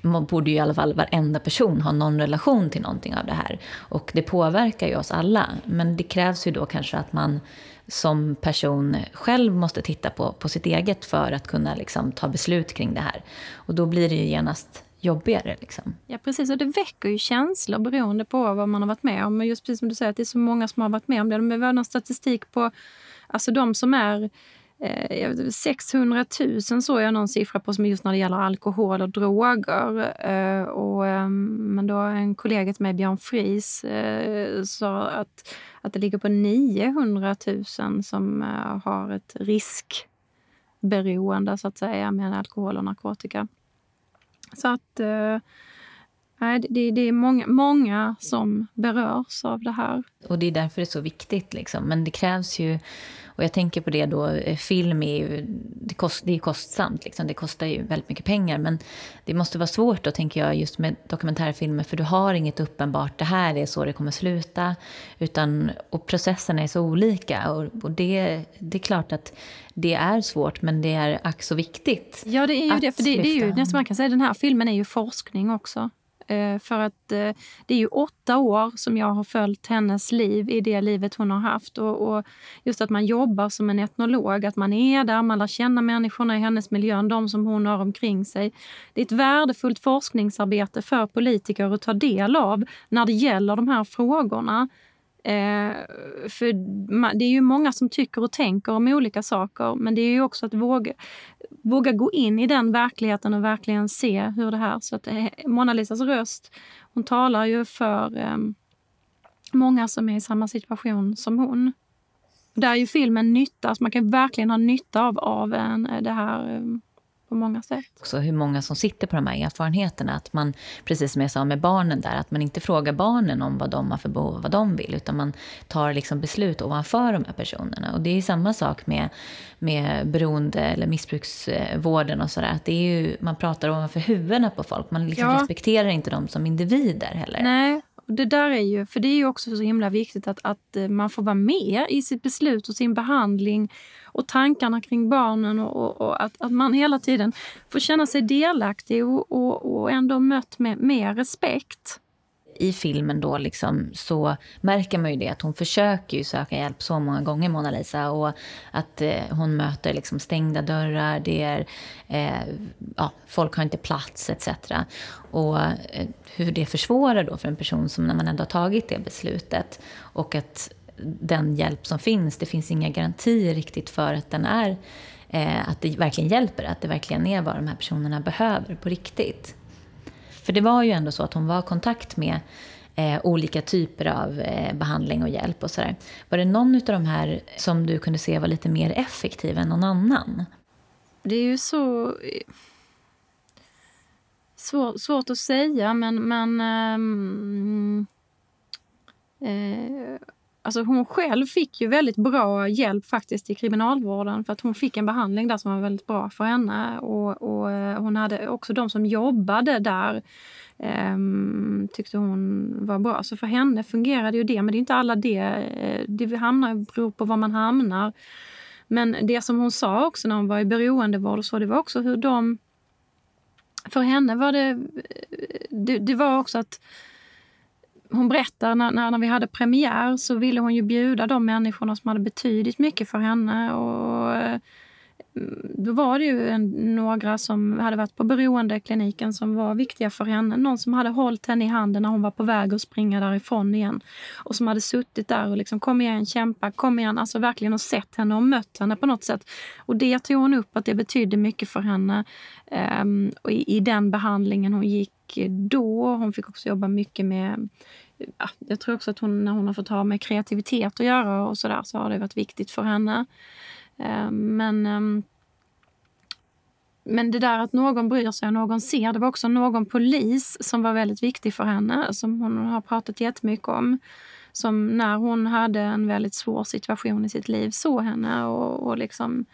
man borde ju i alla fall varenda person ha någon relation till någonting av det här. Och det påverkar ju oss alla. Men det krävs ju då kanske att man som person själv måste titta på, på sitt eget för att kunna liksom, ta beslut kring det här. Och då blir det ju genast jobbigare. Liksom. Ja precis, och det väcker ju känslor beroende på vad man har varit med om. Men just precis som du säger, att det är så många som har varit med om det. Det var någon statistik på alltså de som är eh, 600 000 såg jag någon siffra på som just när det gäller alkohol och droger. Eh, och, ehm, men då en kollega till mig, Björn Fries, eh, sa att, att det ligger på 900 000 som eh, har ett riskberoende så att säga med alkohol och narkotika. Så att eh, Nej, det, det är många, många som berörs av det här. Och det är därför det är så viktigt. Liksom. Men det krävs ju och jag tänker på det då, eh, film är ju det kost, det är kostsamt, liksom. det kostar ju väldigt mycket pengar. Men det måste vara svårt då, tänker jag, just med dokumentärfilmer, för du har inget uppenbart, det här är så det kommer sluta. Utan, och processerna är så olika. Och, och det, det är klart att det är svårt, men det är ack så viktigt. Ja, det är ju det. För det, det är ju, nästan man kan säga, den här filmen är ju forskning också. Eh, för att eh, det är ju åtta år som jag har följt hennes liv i det livet hon har haft. Och, och, just att man jobbar som en etnolog, att man är där, man lär känna människorna i hennes miljö, de som hon har omkring sig. Det är ett värdefullt forskningsarbete för politiker att ta del av när det gäller de här frågorna. Eh, för det är ju många som tycker och tänker om olika saker men det är ju också att våga, våga gå in i den verkligheten och verkligen se hur det här... Så att eh, Mona Lisas röst, hon talar ju för eh, många som är i samma situation som hon. Där är ju filmen nytta, alltså man kan verkligen ha nytta av, av en, eh, det här eh, på många sätt. Också hur många som sitter på de här erfarenheterna. Att man, precis som jag sa med barnen där, att man inte frågar barnen om vad de har för behov och vad de vill. Utan man tar liksom beslut ovanför de här personerna. Och det är samma sak med, med beroende eller missbruksvården och sådär. Att det är ju, man pratar ovanför huvudena på folk. Man liksom ja. respekterar inte dem som individer heller. Nej, det där är ju, för det är ju också så himla viktigt att, att eh, man får vara med i sitt beslut och sin behandling och tankarna kring barnen och, och, och att, att man hela tiden får känna sig delaktig och, och, och ändå mött med med respekt i filmen då liksom, så märker man ju det att hon försöker ju söka hjälp så många gånger, Mona Lisa. Och att eh, hon möter liksom stängda dörrar, det är, eh, ja, folk har inte plats etc. Och eh, hur det försvårar då för en person som när man ändå har tagit det beslutet. Och att den hjälp som finns, det finns inga garantier riktigt för att den är eh, att det verkligen hjälper, att det verkligen är vad de här personerna behöver på riktigt. För det var ju ändå så att hon var i kontakt med eh, olika typer av eh, behandling och hjälp och sådär. Var det någon av de här som du kunde se var lite mer effektiv än någon annan? Det är ju så svår, svårt att säga, men... men um, eh, alltså hon själv fick ju väldigt bra hjälp faktiskt i kriminalvården för att hon fick en behandling där som var väldigt bra för henne. Och, och eh, hon hade också de som jobbade där eh, tyckte hon var bra. Så för henne fungerade ju det, men det är inte alla det. Eh, det hamnar beror på var man hamnar. Men det som hon sa också när hon var i beroendevård och så, det var också hur de för henne var det, eh, det, det var också att hon berättar när, när, vi hade premiär så ville hon ju bjuda de människorna som hade betydit mycket för henne. Och mm, då var det ju en, några som hade varit på beroendekliniken som var viktiga för henne. Någon som hade hållit henne i handen när hon var på väg att springa därifrån igen. Och som hade suttit där och liksom kom igen, kämpa, kom igen. Alltså verkligen och sett henne och mött henne på något sätt. Och det tog hon upp att det betydde mycket för henne. Um, och i, i, den behandlingen hon gick då. Hon fick också jobba mycket med ja, jag tror också att hon, när hon har fått ha med kreativitet att göra och sådär så har det varit viktigt för henne. Eh, men, eh, men det där att någon bryr sig och någon ser. Det var också någon polis som var väldigt viktig för henne, som hon har pratat jättemycket om. Som när hon hade en väldigt svår situation i sitt liv såg henne och, och liksom,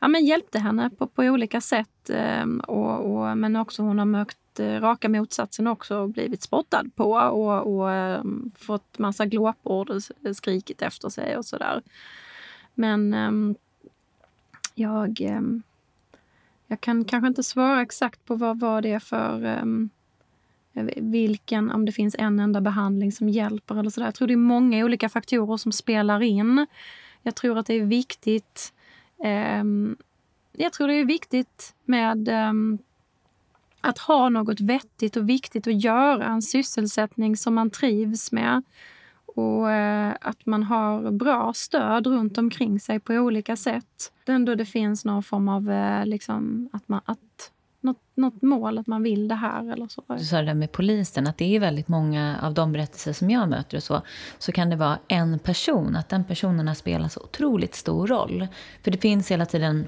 ja, men hjälpte henne på, på olika sätt. Eh, och, och, men också hon har mött Eh, raka motsatsen också och blivit spottad på och, och ehm, fått massa glåpord skrikit efter sig och sådär. Men ehm, jag, ehm, jag kan kanske inte svara exakt på vad, vad det är för eh, vilken, om det finns en enda behandling som hjälper eller sådär. Jag tror det är många olika faktorer som spelar in. Jag tror att det är viktigt eh, jag tror det är viktigt med eh, att ha något vettigt och viktigt att göra, en sysselsättning som man trivs med och eh, att man har bra stöd runt omkring sig på olika sätt. Ändå det finns någon form av eh, liksom, att man, att något, något mål, att man vill det här eller så. Du sa det där med polisen, att det är väldigt många av de berättelser som jag möter och så, så kan det vara en person, att den personen har spelat så otroligt stor roll. För det finns hela tiden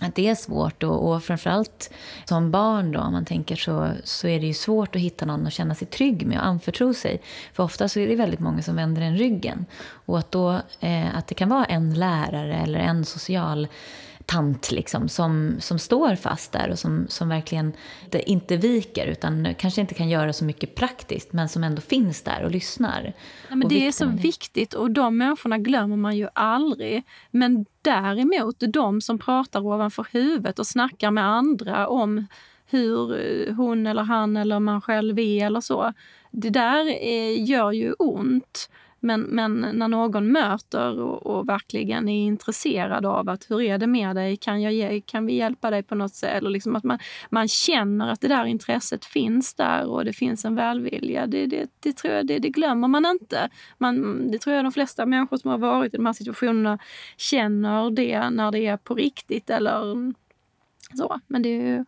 att det är svårt. Och, och framförallt som barn, då, om man tänker så, så är det ju svårt att hitta någon att känna sig trygg med och anförtro sig. För ofta så är det väldigt många som vänder en ryggen. Och att, då, eh, att det kan vara en lärare eller en social tant liksom, som, som står fast där och som, som verkligen inte viker utan kanske inte kan göra så mycket praktiskt men som ändå finns där och lyssnar. Ja, men och det är så viktigt och de människorna glömmer man ju aldrig. Men däremot de som pratar ovanför huvudet och snackar med andra om hur hon eller han eller man själv är eller så. Det där är, gör ju ont. Men, men när någon möter och, och, verkligen är intresserad av att hur är det med dig, kan, jag ge, kan vi hjälpa dig på något sätt? Eller liksom att man, man känner att det där intresset finns där och det finns en välvilja. Det, det, det tror jag, det, det, glömmer man inte. Man, det tror jag de flesta människor som har varit i de här situationerna känner det när det är på riktigt eller så. Men det är ju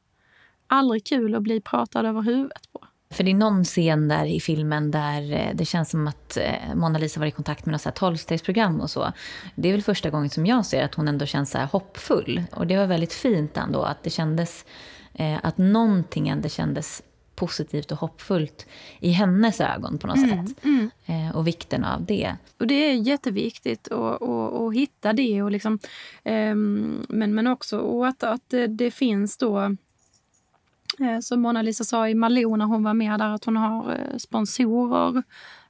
aldrig kul att bli pratad över huvudet på. För det är någon scen där i filmen där eh, det känns som att eh, Mona Lisa var i kontakt med något tolvstegsprogram och så. Det är väl första gången som jag ser att hon ändå känns så hoppfull. Och det var väldigt fint ändå att det kändes, eh, att någonting ändå kändes positivt och hoppfullt i hennes ögon på något mm, sätt. Mm. och vikten av det. Och Det är jätteviktigt att, att, att hitta det. Och liksom, um, men, men också att, att det, finns då Eh, som Mona Lisa sa i Malou när hon var med där, att hon har eh, sponsorer.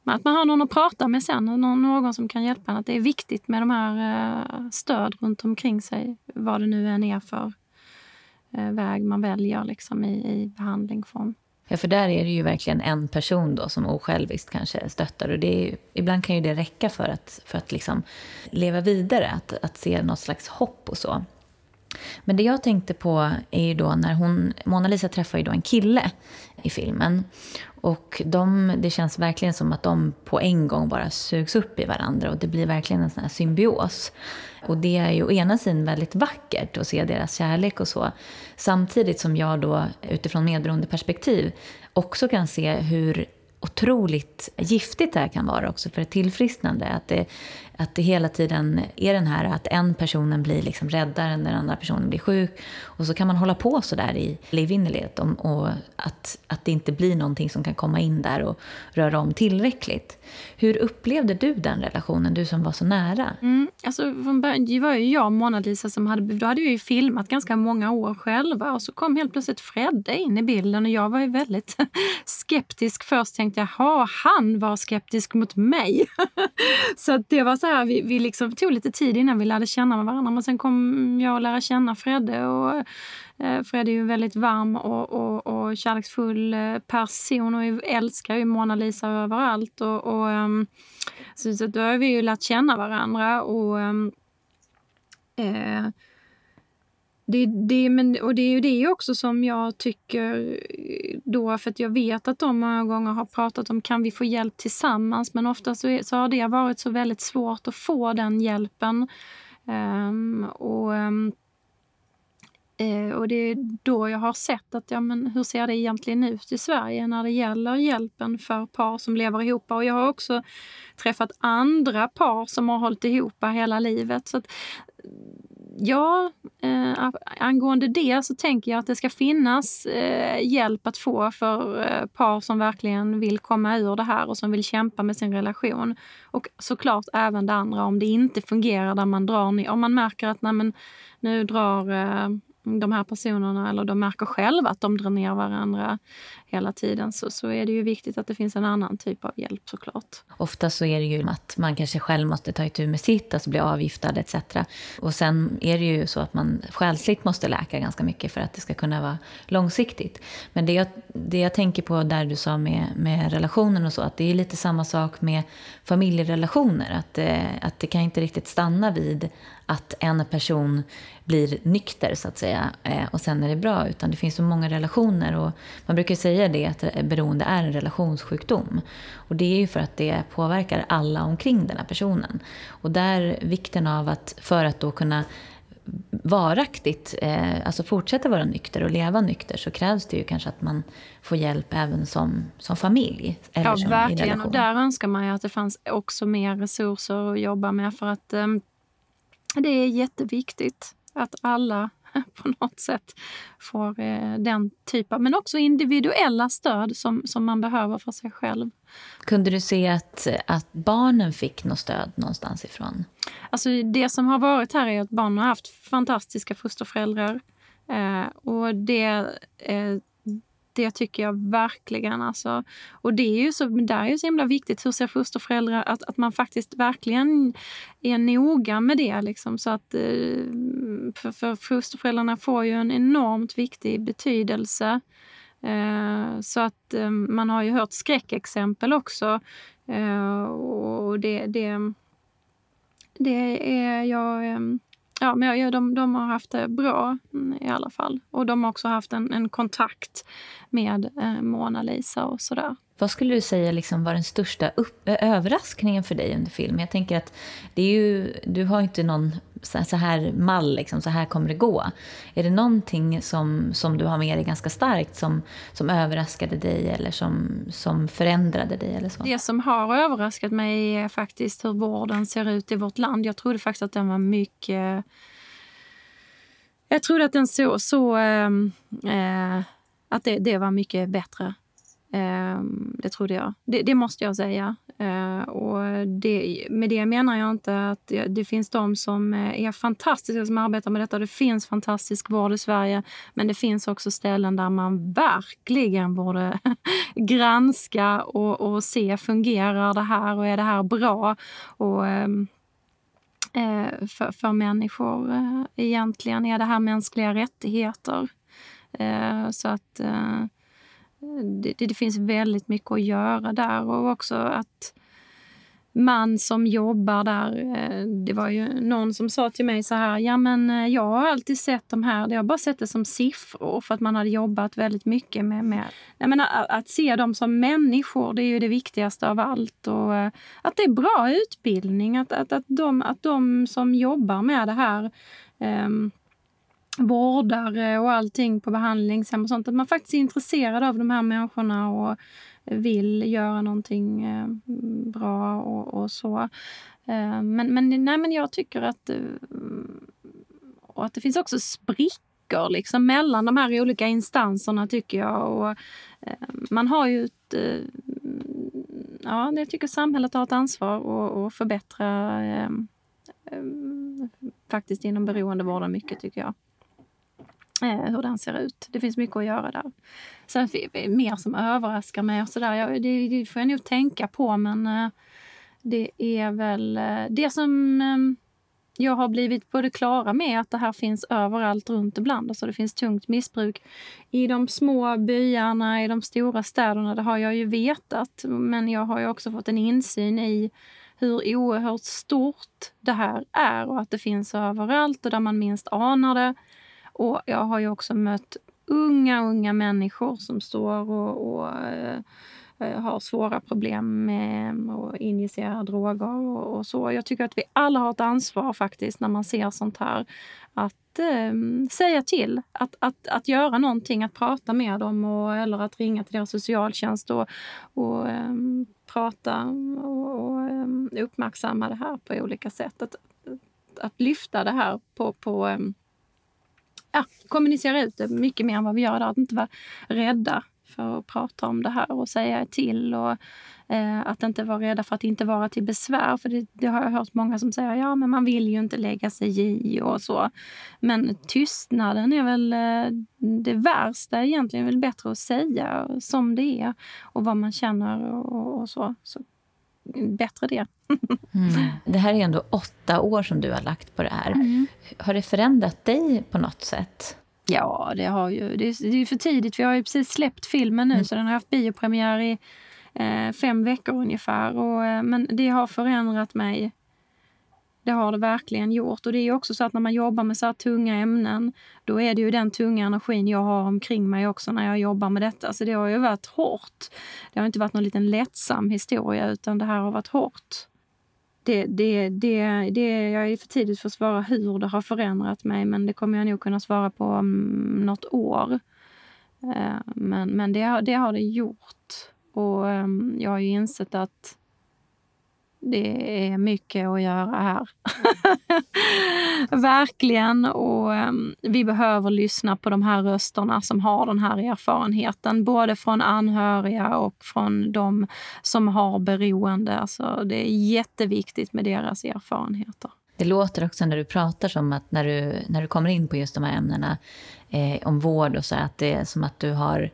Men att man har någon att prata med sen, någon som kan hjälpa en. Att det är viktigt med de här eh, stöd runt omkring sig, vad det nu än är för väg man väljer liksom, i, i behandlingsform. Ja, för där är det ju verkligen en person då som osjälviskt kanske stöttar. Och det är, ibland kan ju det räcka för att, för att liksom leva vidare, att, att se något slags hopp och så. Men det jag tänkte på är ju då när hon, Mona Lisa träffar ju då en kille i filmen. Och de, det känns verkligen som att de på en gång bara sugs upp i varandra och det blir verkligen en sån här symbios. Och det är ju å ena sidan väldigt vackert att se deras kärlek och så. Samtidigt som jag då utifrån medberoende perspektiv också kan se hur otroligt giftigt det här kan vara också för ett tillfrisknande. Att det, att det hela tiden är den här att en personen blir liksom räddare, den andra personen blir sjuk. Och så kan man hålla på så där i evinnerlighet. Och att, att det inte blir någonting som kan komma in där och röra om tillräckligt. Hur upplevde du den relationen, du som var så nära? Mm, alltså från början, det var ju jag och Mona-Lisa som hade, då hade vi ju filmat ganska många år själva och så kom helt plötsligt Fredde in i bilden och jag var ju väldigt skeptisk först. Tänkte jag, ha han var skeptisk mot mig. så det var så här, vi, vi liksom tog lite tid innan vi lärde känna varandra men sen kom jag att lära känna Fredde och eh, Fredde är ju en väldigt varm och, och, och kärleksfull eh, person och älskar ju Mona Lisa överallt. Och, och, um, så, så då har vi ju lärt känna varandra. och um, eh, det, det, men, och det är ju det också som jag tycker då, för att jag vet att de många gånger har pratat om kan vi få hjälp tillsammans, men ofta så, är, så har det varit så väldigt svårt att få den hjälpen. Um, och, um, och det är då jag har sett att ja, men hur ser det egentligen ut i Sverige när det gäller hjälpen för par som lever ihop. Och jag har också träffat andra par som har hållit ihop hela livet. Så att, ja, eh, angående det så tänker jag att det ska finnas eh, hjälp att få för eh, par som verkligen vill komma ur det här och som vill kämpa med sin relation. Och såklart även det andra om det inte fungerar där man drar ner. Om man märker att nej, men, nu drar eh, de här personerna, eller de märker själva att de drar ner varandra hela tiden, så, så är det ju viktigt att det finns en annan typ av hjälp såklart. Ofta så är det ju att man kanske själv måste ta itu med sitt, alltså bli avgiftad etc. Och sen är det ju så att man själsligt måste läka ganska mycket för att det ska kunna vara långsiktigt. Men det jag, det jag tänker på där du sa med, med relationen och så, att det är lite samma sak med familjerelationer. Att, eh, att det kan inte riktigt stanna vid att en person blir nykter så att säga eh, och sen är det bra. Utan det finns så många relationer och man brukar säga det att beroende är en relationssjukdom. Och det är ju för att det påverkar alla omkring den här personen. Och där vikten av att för att då kunna varaktigt, eh, alltså fortsätta vara nykter och leva nykter så krävs det ju kanske att man får hjälp även som, som familj. Eller ja, som verkligen. Och där önskar man ju att det fanns också mer resurser att jobba med för att eh, det är jätteviktigt att alla på något sätt får eh, den typen, men också individuella stöd som, som man behöver för sig själv. Kunde du se att, att barnen fick något stöd någonstans ifrån? Alltså det som har varit här är att barnen har haft fantastiska fosterföräldrar. Eh, och det eh, det tycker jag verkligen. Alltså. Och det är ju så, där är ju så himla viktigt. Hur ser fosterföräldrar att, att man faktiskt verkligen är noga med det. Liksom, så att, eh, för, för fosterföräldrarna får ju en enormt viktig betydelse. Eh, så att eh, man har ju hört skräckexempel också. Och det, det, det är jag Ja, men ja, de, de har haft det bra mm, i alla fall. Och de har också haft en, en kontakt med eh, Mona Lisa och sådär. Vad skulle du säga liksom var den största upp, överraskningen för dig under filmen? Jag tänker att det är ju, du har inte någon så här mall, liksom, så här kommer det gå. Är det någonting som, som du har med dig ganska starkt som, som överraskade dig eller som, som förändrade dig? Eller så? Det som har överraskat mig är faktiskt hur vården ser ut i vårt land. Jag trodde faktiskt att den var mycket... Jag trodde att den såg så... Äh, äh, att det, det var mycket bättre Ehm, det trodde jag. Det, det måste jag säga. Eh, och det, med det menar jag inte att det, finns de som är fantastiska som arbetar med detta. Det finns fantastisk vård i Sverige. Men det finns också ställen där man verkligen borde granska och, och se, fungerar det här och är det här bra? Och, ehm, eh, för, för människor eh, egentligen. Är det här mänskliga rättigheter? Så att det, det, finns väldigt mycket att göra där och också att man som jobbar där, eh, det var ju någon som sa till mig så här, ja men eh, jag har alltid sett de här, jag har bara sett det som siffror för att man hade jobbat väldigt mycket med, med jag menar, att se dem som människor, det är ju det viktigaste av allt och eh, att det är bra utbildning, att, att, att, de, att de som jobbar med det här um, vårdare och allting på behandlingshem och sånt. Att man faktiskt är intresserad av de här människorna och vill göra någonting eh, bra och, och så. Eh, men, men, nej, men jag tycker att, eh, och att det finns också sprickor liksom, mellan de här olika instanserna tycker jag. Och, man har ju ett, ja, jag tycker samhället har ett ansvar att förbättra eh, faktiskt inom beroendevården mycket tycker jag. Eh, hur den ser ut. Det finns mycket att göra där. Sen mer som överraskar mig och sådär, ja, det, det, får jag nog tänka på men eh, det är väl eh, det som jag har blivit både klara med att det här finns överallt runt ibland. Alltså det finns tungt missbruk i de små byarna, i de stora städerna. Det har jag ju vetat. Men jag har ju också fått en insyn i hur oerhört stort det här är och att det finns överallt och där man minst anar det. Och jag har ju också mött unga, unga människor som står och, och äh, har svåra problem med att injicera droger och, och, så. Jag tycker att vi alla har ett ansvar faktiskt när man ser sånt här. Att ehm, säga till, att, att, att göra någonting, att prata med dem och, eller att ringa till deras socialtjänst och, och äh, prata och, och ehm, uppmärksamma det här på olika sätt. Att, att lyfta det här på, på ja, kommunicera ut det mycket mer än vad vi gör idag. Att inte vara rädda för att prata om det här och säga till. Och, eh, att inte vara rädda för att inte vara till besvär. För det, det, har jag hört många som säger, ja men man vill ju inte lägga sig i och så. Men tystnaden är väl eh, det värsta egentligen. Det är väl bättre att säga som det är och vad man känner och, och så. så bättre det. mm. Det här är ändå åtta år som du har lagt på det här. Mm. Har det förändrat dig på något sätt? Ja, det har ju. Det är, det är för tidigt. Vi har ju precis släppt filmen nu, mm. så den har haft biopremiär i eh, fem veckor ungefär. Och, eh, men det har förändrat mig det har det verkligen gjort. Och det är också så att när man jobbar med så här tunga ämnen, då är det ju den tunga energin jag har omkring mig också när jag jobbar med detta. Så det har ju varit hårt. Det har inte varit någon liten lättsam historia, utan det här har varit hårt. Det, det, det, det, jag är för tidigt för att svara hur det har förändrat mig, men det kommer jag nog kunna svara på om något år. Eh, men, men det, det har det gjort. Och ehm, jag har ju insett att det är mycket att göra här. Verkligen. Och um, vi behöver lyssna på de här rösterna som har den här erfarenheten. Både från anhöriga och från de som har beroende. Alltså, det är jätteviktigt med deras erfarenheter. Det låter också när du pratar som att när du, när du kommer in på just de här ämnena eh, om vård och så, att det är som att du har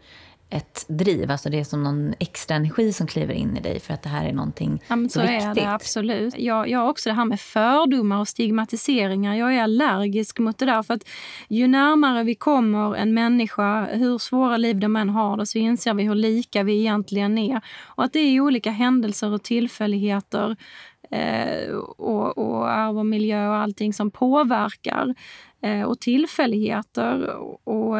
ett driv. Alltså det är som någon extra energi som kliver in i dig för att det här är någonting ja, men så, så viktigt. är det absolut. Jag, jag har också det här med fördomar och stigmatiseringar. Jag är allergisk mot det där. För att ju närmare vi kommer en människa, hur svåra liv de än har det, så inser vi hur lika vi egentligen är. Och att det är olika händelser och tillfälligheter eh, och, och arv och miljö och allting som påverkar. Eh, och tillfälligheter. Och och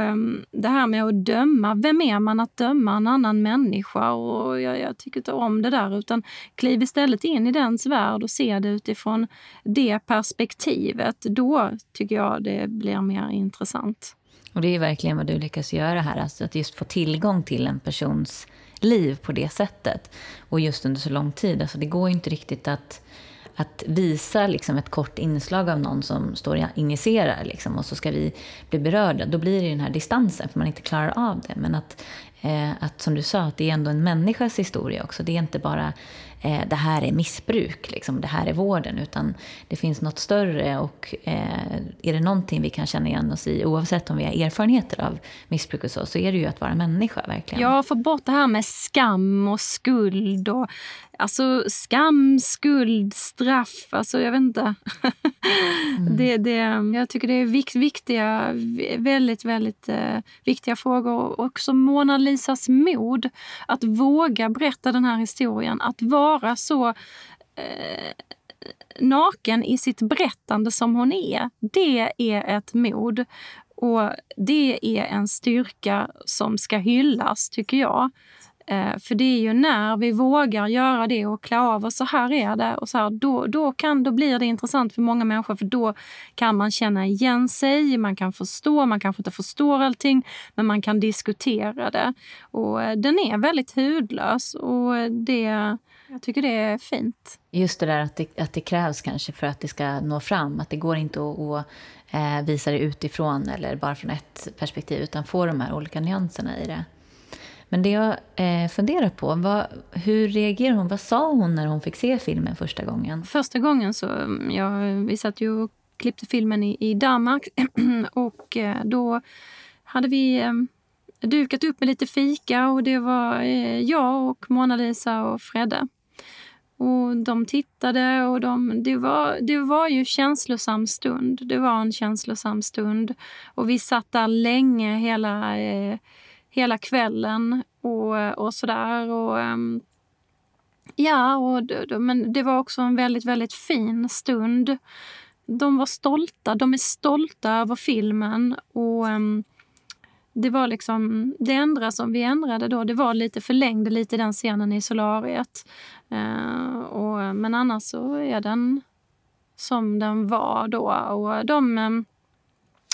det här med att döma, vem är man att döma en annan människa? Och jag, jag tycker inte om det där, utan kliv istället in i dens värld och se det utifrån det perspektivet. Då tycker jag det blir mer intressant. Och det är verkligen vad du lyckas göra här, alltså att just få tillgång till en persons liv på det sättet. Och just under så lång tid. Alltså det går ju inte riktigt att att visa liksom ett kort inslag av någon som står och injicerar liksom, och så ska vi bli berörda, då blir det den här distansen för man inte klarar av det. Men att, Eh, att som du sa, att det är ändå en människas historia också. Det är inte bara eh, det här är missbruk, liksom, det här är vården, utan det finns något större och eh, är det någonting vi kan känna igen oss i, oavsett om vi har erfarenheter av missbruk och så, så är det ju att vara människa verkligen. Ja, få bort det här med skam och skuld och alltså skam, skuld, straff, alltså jag vet inte. mm. det, det, jag tycker det är vikt, viktiga, väldigt, väldigt eh, viktiga frågor. Och också Mona Lisas mod att våga berätta den här historien, att vara vara så eh, naken i sitt berättande som hon är, det är ett mod. Och det är en styrka som ska hyllas, tycker jag. Eh, för det är ju när vi vågar göra det och klä av oss, så här är det, och så här, då, då, kan, då blir det intressant för många människor för då kan man känna igen sig, man kan förstå, man kanske inte förstår allting, men man kan diskutera det. Och eh, den är väldigt hudlös och det, jag tycker det är fint. Just det där att det, att det krävs kanske för att det ska nå fram, att det går inte att, att eh, visa det utifrån eller bara från ett perspektiv, utan få de här olika nyanserna i det. Men det jag eh, funderar på, vad, hur reagerade hon? Vad sa hon när hon fick se filmen första gången? Första gången så, mm, ja, vi satt ju och klippte filmen i, i Danmark och eh, då hade vi eh, dukat upp med lite fika och det var eh, jag och Mona-Lisa och Fredde. Och de tittade och de, det, var, det var ju känslosam stund. Det var en känslosam stund. Och vi satt där länge hela eh, hela kvällen och, och sådär. Och, ehm, ja, och, men det var också en väldigt, väldigt fin stund. De var stolta. De är stolta över filmen. och ehm, det var liksom, det enda som vi ändrade då, det var lite förlängde lite den scenen i solariet. Eh, och, men annars så är den som den var då. Och de, ehm,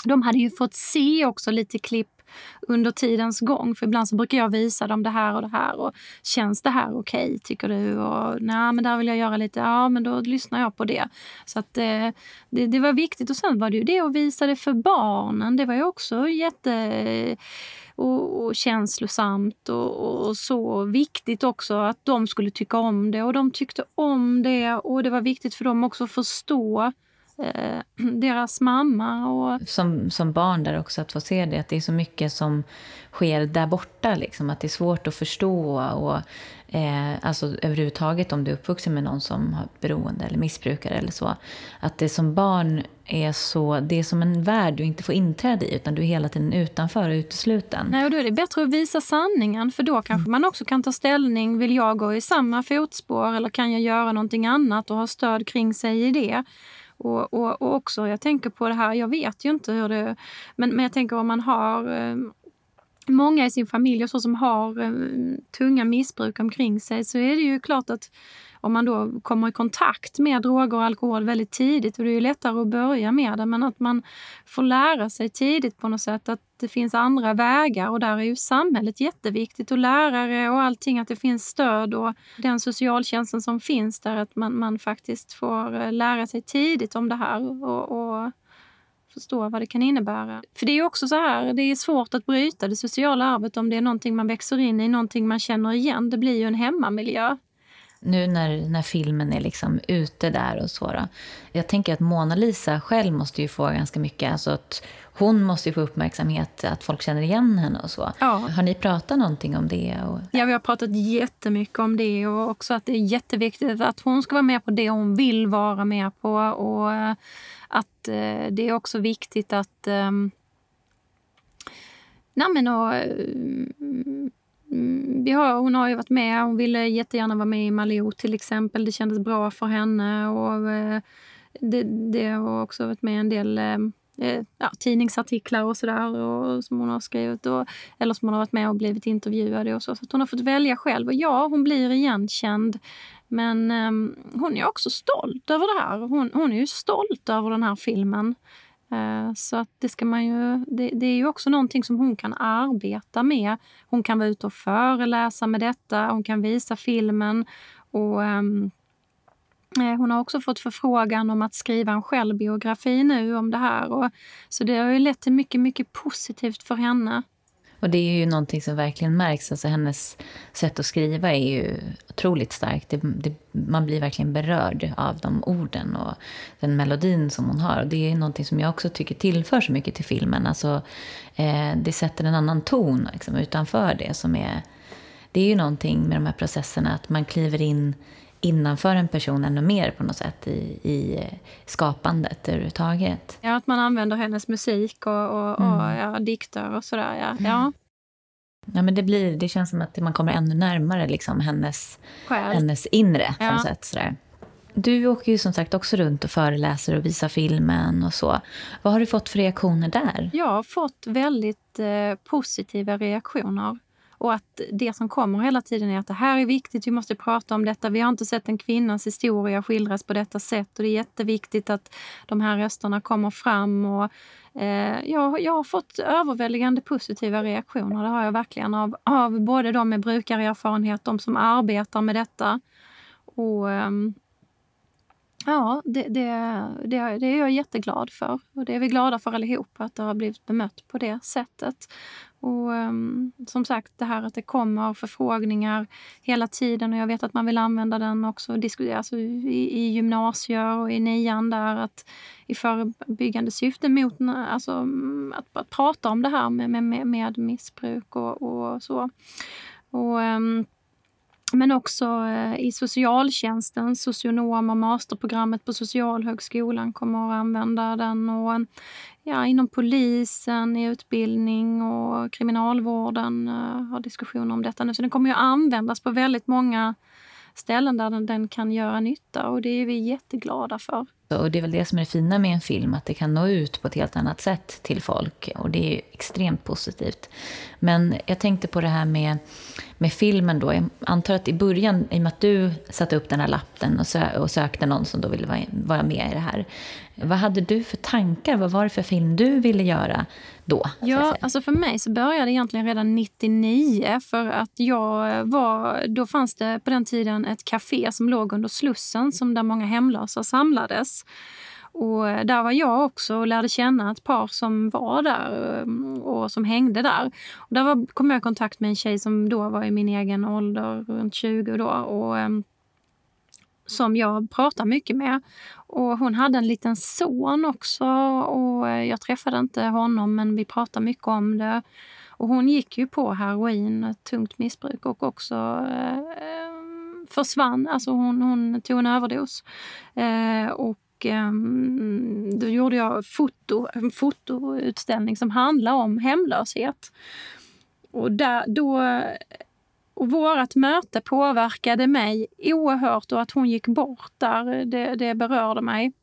de hade ju fått se också lite klipp under tidens gång. För ibland så brukar jag visa dem det här och det här. Och Känns det här okej, okay, tycker du? Och Nej, men där vill jag göra lite. Ja, men då lyssnar jag på det. Så att eh, det, det var viktigt. Och sen var det ju det att visa det för barnen. Det var ju också jätte och, och känslosamt och, och, så viktigt också att de skulle tycka om det och de tyckte om det och det var viktigt för dem också att förstå eh, deras mamma. Och... Som, som barn där också, att få se det, att det är så mycket som sker där borta. Liksom, att det är svårt att förstå. Och, eh, alltså överhuvudtaget om du är uppvuxen med någon som har beroende eller missbrukare eller så. Att det som barn är så, det är som en värld du inte får inträde i, utan du är hela tiden utanför och utesluten. Nej, och då är det bättre att visa sanningen, för då kanske man också kan ta ställning. Vill jag gå i samma fotspår eller kan jag göra någonting annat och ha stöd kring sig i det? Och, och, och, också, jag tänker på det här, jag vet ju inte hur det... Men, men jag tänker om man har ehm, många i sin familj och så som har ehm, tunga missbruk omkring sig så är det ju klart att om man då kommer i kontakt med droger och alkohol väldigt tidigt, och det är ju lättare att börja med det, men att man får lära sig tidigt på något sätt att det finns andra vägar och där är ju samhället jätteviktigt och lärare och allting, att det finns stöd och den socialtjänsten som finns där, att man, man faktiskt får eh, lära sig tidigt om det här och, och förstå vad det kan innebära. För det är också så här, det är svårt att bryta det sociala arvet om det är någonting man växer in i, någonting man känner igen. Det blir ju en hemmamiljö nu när, när filmen är liksom ute där och så. Då. Jag tänker att Mona Lisa själv måste ju få ganska mycket, alltså att hon måste ju få uppmärksamhet, att folk känner igen henne och så. Ja. Har ni pratat någonting om det? Och... Ja, vi har pratat jättemycket om det och också att det är jätteviktigt att hon ska vara med på det hon vill vara med på och eh, att eh, det är också viktigt att um, Nej, men och, Mm, Mm, vi har, hon har ju varit med. Hon ville jättegärna vara med i Malou till exempel. Det kändes bra för henne. Och, eh, det, det har också varit med en del eh, eh ja, tidningsartiklar och sådär som hon har skrivit. Och, eller som hon har varit med och blivit intervjuad och så. Så hon har fått välja själv. Och ja, hon blir igenkänd. Men eh, hon är också stolt över det här. Hon, hon är ju stolt över den här filmen. Eh, så att det, ska man ju, det, det, är ju också någonting som hon kan arbeta med. Hon kan vara ute och föreläsa med detta, hon kan visa filmen. Och, um, hon har också fått förfrågan om att skriva en självbiografi nu om det här. Och, så det har ju lett till mycket, mycket positivt för henne. Och det är ju någonting som verkligen märks. Alltså hennes sätt att skriva är ju otroligt starkt. Det, det, man blir verkligen berörd av de orden och den melodin som hon har. Och det är någonting som jag också tycker tillför så mycket till filmen. Alltså, eh, det sätter en annan ton liksom, utanför det som är... Det är ju någonting med de här processerna, att man kliver in innanför en person ännu mer på något sätt i, i skapandet överhuvudtaget. Ja, att man använder hennes musik och, och, mm. och ja, dikter och sådär. Ja. Mm. ja. Ja, men det, blir, det känns som att man kommer ännu närmare liksom, hennes, hennes inre. På något sätt, sådär. Du åker ju som sagt också runt och föreläser och visar filmen och så. Vad har du fått för reaktioner där? Jag har fått väldigt eh, positiva reaktioner. Och att det som kommer hela tiden är att det här är viktigt, vi måste prata om detta. Vi har inte sett en kvinnas historia skildras på detta sätt och det är jätteviktigt att de här rösterna kommer fram. Och, eh, jag, jag har fått överväldigande positiva reaktioner, det har jag verkligen, av, av både de med brukarerfarenhet, de som arbetar med detta. Och, eh, Ja, det, det, det, det, är jag jätteglad för. Och det är vi glada för allihop, att det har blivit bemött på det sättet. Och um, som sagt, det här att det kommer förfrågningar hela tiden och jag vet att man vill använda den också alltså i, i gymnasier och i nian där att i förebyggande syfte mot alltså, att, att prata om det här med, med, med missbruk och, och så. Och, um, men också eh, i socialtjänsten, socionom och masterprogrammet på Socialhögskolan kommer att använda den. Och ja, inom polisen, i utbildning och kriminalvården eh, har diskussioner om detta nu. Så den kommer att användas på väldigt många ställen där den, den kan göra nytta och det är vi jätteglada för. Och det är väl det som är det fina med en film, att det kan nå ut på ett helt annat sätt till folk. Och det är extremt positivt. Men jag tänkte på det här med, med filmen då. Jag antar att i början, i och med att du satte upp den här lappen och, sö och sökte någon som då ville vara, vara med i det här. Vad hade du för tankar? Vad var det för film du ville göra då? Ja, alltså för mig så började det egentligen redan 99. För att jag var, då fanns det på den tiden ett café som låg under Slussen som där många hemlösa samlades. Och där var jag också och lärde känna ett par som var där um, och som hängde där. Och där var, kom jag i kontakt med en tjej som då var i min egen ålder, runt 20 då. Och, um, som jag pratar mycket med. Och hon hade en liten son också och eh, jag träffade inte honom men vi pratade mycket om det. Och hon gick ju på heroin, tungt missbruk och också eh, försvann. Alltså hon, hon tog en överdos. Eh, och och då gjorde jag foto, en fotoutställning som handlar om hemlöshet. Och där, då och vårt möte påverkade mig oerhört och att hon gick bort där, det, det berörde mig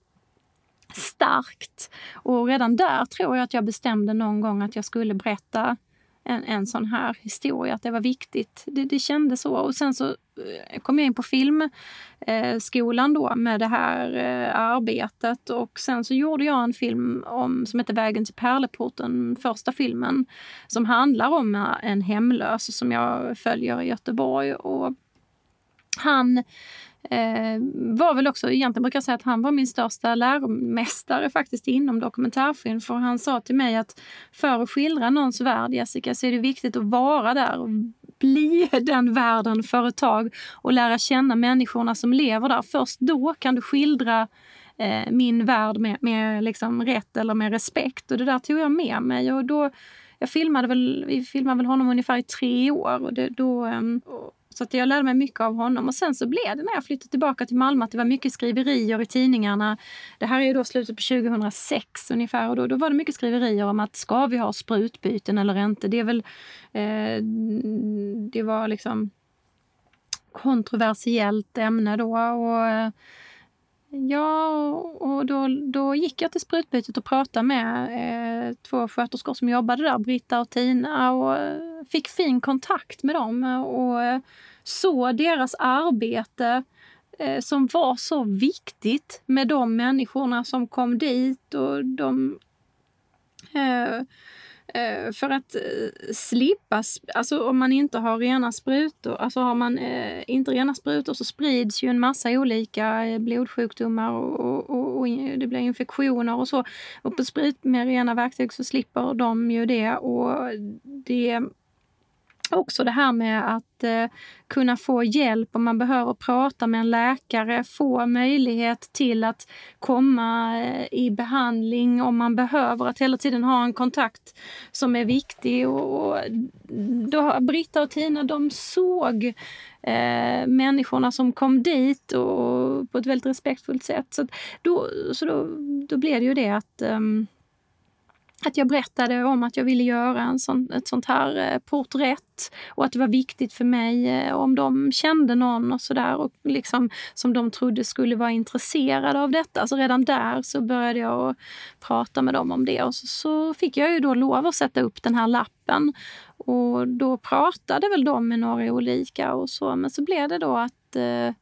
starkt. Och redan där tror jag att jag bestämde någon gång att jag skulle berätta en, en sån här historia, att det var viktigt. Det, det kändes så. Och sen så Eh, kom jag in på filmskolan då med det här eh, arbetet och sen så gjorde jag en film om, som heter Vägen till Pärleporten, första filmen, som handlar om eh, en hemlös som jag följer i Göteborg. Och han eh, var väl också, egentligen brukar jag säga att han var min största läromästare faktiskt inom dokumentärfilm. För han sa till mig att för att skildra någons värld, Jessica, så är det viktigt att vara där och bli den världen för ett tag och lära känna människorna som lever där. Först då kan du skildra eh, min värld med, med liksom rätt eller med respekt. Och det där tog jag med mig. Och då, jag filmade väl, vi filmade väl honom ungefär i tre år. Och det, då, um, så att jag lärde mig mycket av honom. Och sen så blev det när jag flyttade tillbaka till Malmö att det var mycket skriverier i tidningarna. Det här är ju då slutet på 2006 ungefär och då, då var det mycket skriverier om att ska vi ha sprutbyten eller inte? Det är väl... Eh, det var liksom kontroversiellt ämne då. Och, eh, Ja, och då, då gick jag till sprutbytet och pratade med eh, två sköterskor som jobbade där, Britta och Tina, och eh, fick fin kontakt med dem. Och eh, såg deras arbete eh, som var så viktigt med de människorna som kom dit och de eh, Eh, för att eh, slippa, alltså om man inte har rena sprutor, alltså har man eh, inte rena sprutor så sprids ju en massa olika blodsjukdomar och, och, och, det blir infektioner och så. Och på sprit med rena verktyg så slipper de ju det och det också det här med att eh, kunna få hjälp om man behöver prata med en läkare, få möjlighet till att komma eh, i behandling om man behöver, att hela tiden ha en kontakt som är viktig. Och, och då, Britta och Tina de såg eh, människorna som kom dit och på ett väldigt respektfullt sätt. Så, då, så då, då blev det ju det att ehm, att jag berättade om att jag ville göra en sån, ett sånt här eh, porträtt och att det var viktigt för mig eh, om de kände någon och sådär liksom, som de trodde skulle vara intresserade av detta. Så redan där så började jag prata med dem om det och så, så, fick jag ju då lov att sätta upp den här lappen. Och då pratade väl de med några olika och så, men så blev det då att eh,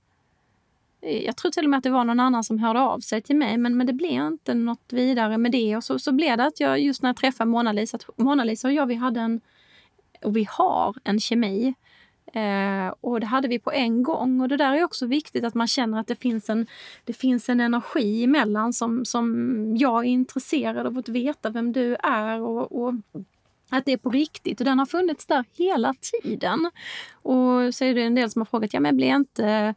Eh, jag tror till och med att det var någon annan som hörde av sig till mig, men, men det blev inte något vidare med det. Och så, så blev det att jag, just när jag träffade Mona-Lisa, Mona-Lisa och jag, vi hade en, och vi har en kemi. Eh, och det hade vi på en gång. Och det där är också viktigt, att man känner att det finns en, det finns en energi emellan som, som jag är intresserad av att veta vem du är. och, och att det är på riktigt och den har funnits där hela tiden. Och så är det en del som har frågat, ja men blir inte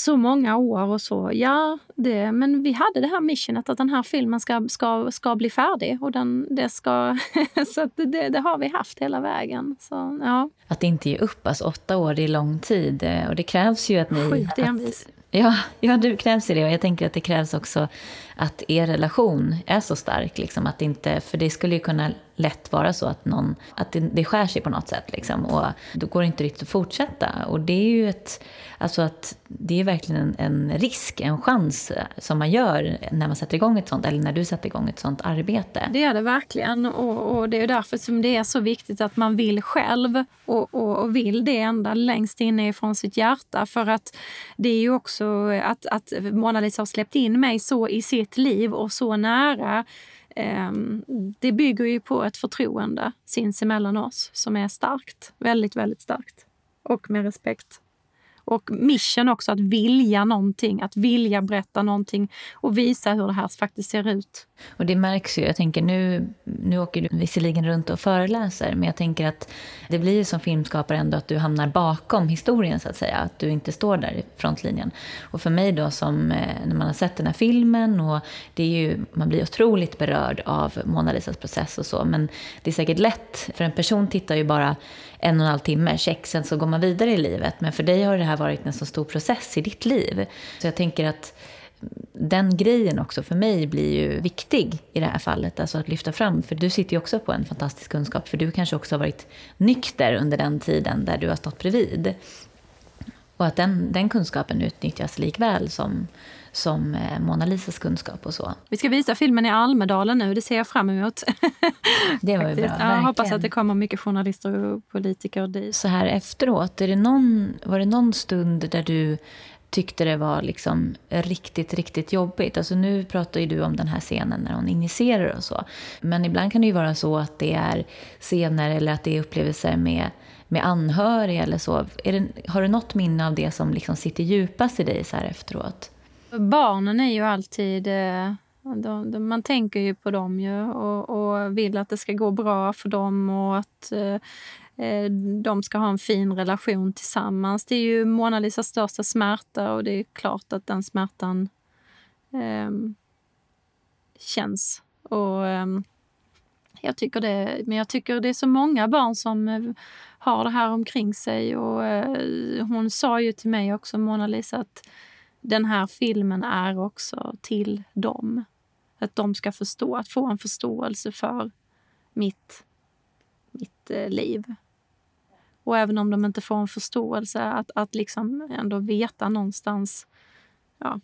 så många år och så. Ja, det, men vi hade det här missionet att den här filmen ska, ska, ska bli färdig. Och den, det ska, så det, det, har vi haft hela vägen. Så, ja. Att inte ge upp, alltså åtta år det är lång tid. Eh, och det krävs ju att ni... Sjukt envis. Ja, ja, det krävs ju det. Och jag tänker att det krävs också att er relation är så stark. Liksom, att inte, för det skulle ju kunna lätt vara så att, någon, att det, det skär sig på något sätt. Liksom, och då går det inte riktigt att fortsätta. Och det är ju ett, alltså att det är verkligen en, en, risk, en chans eh, som man gör när man sätter igång ett sånt, eller när du sätter igång ett sånt arbete. Det är det verkligen. Och, och det är därför som det är så viktigt att man vill själv och, och, och vill det ända längst inne ifrån sitt hjärta. För att det är ju också att, att Mona Lisa har släppt in mig så i sitt liv och så nära ehm, det bygger ju på ett förtroende sinsemellan oss som är starkt. Väldigt, väldigt starkt. Och med respekt. Och mission också, att vilja någonting, att vilja berätta någonting och visa hur det här faktiskt ser ut. Och det märks ju. Jag tänker nu, nu åker du visserligen runt och föreläser, men jag tänker att det blir ju som filmskapare ändå att du hamnar bakom historien så att säga. Att du inte står där i frontlinjen. Och för mig då som, eh, när man har sett den här filmen och det är ju, man blir otroligt berörd av Mona Lisas process och så. Men det är säkert lätt, för en person tittar ju bara en och en halv timme, check, sen så går man vidare i livet. Men för dig har det här varit en så stor process i ditt liv. Så jag tänker att den grejen också för mig blir ju viktig i det här fallet. Alltså att lyfta fram. För du sitter ju också på en fantastisk kunskap. För du kanske också har varit nykter under den tiden där du har stått bredvid. Och att den, den kunskapen utnyttjas likväl som, som eh, Mona Lisas kunskap och så. Vi ska visa filmen i Almedalen nu, det ser jag fram emot. Det var ju bra, Jag hoppas att det kommer mycket journalister och politiker dit. Så här efteråt, är det någon, var det någon stund där du tyckte det var liksom riktigt, riktigt jobbigt. Alltså nu pratar ju du om den här scenen när hon injicerar och så. Men ibland kan det ju vara så att det är scener eller att det är upplevelser med, med anhöriga eller så. Det, har du något minne av det som liksom sitter djupast i dig så här efteråt? Barnen är ju alltid... Eh, de, de, man tänker ju på dem ju och, och, vill att det ska gå bra för dem och att eh, eh, de ska ha en fin relation tillsammans. Det är ju Mona Lisas största smärta och det är klart att den smärtan eh, känns. Och, eh, jag tycker det, men jag tycker det är så många barn som eh, har det här omkring sig. Och, eh, hon sa ju till mig också, Mona Lisa, att den här filmen är också till dem. Att de ska förstå, att få en förståelse för mitt, mitt eh, liv. Och även om de inte får en förståelse, att, att liksom ändå veta någonstans ja,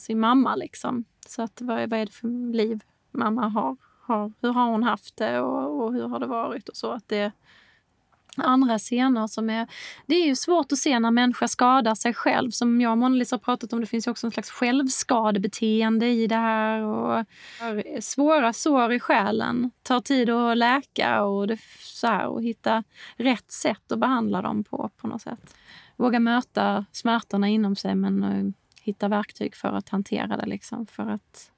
sin mamma. Liksom. Så att vad, vad är det för liv mamma har? Har hur har hon haft det och, och hur har det varit? och så. Att det, andra scener som är... Det är ju svårt att se när människa skadar sig själv. Som jag och Mona-Lisa har pratat om, det finns ju också en slags självskadebeteende i det här. Och svåra sår i själen tar tid att läka och, det, så här, och hitta rätt sätt att behandla dem på, på något sätt. Våga möta smärtorna inom sig men uh, hitta verktyg för att hantera det. Liksom, för att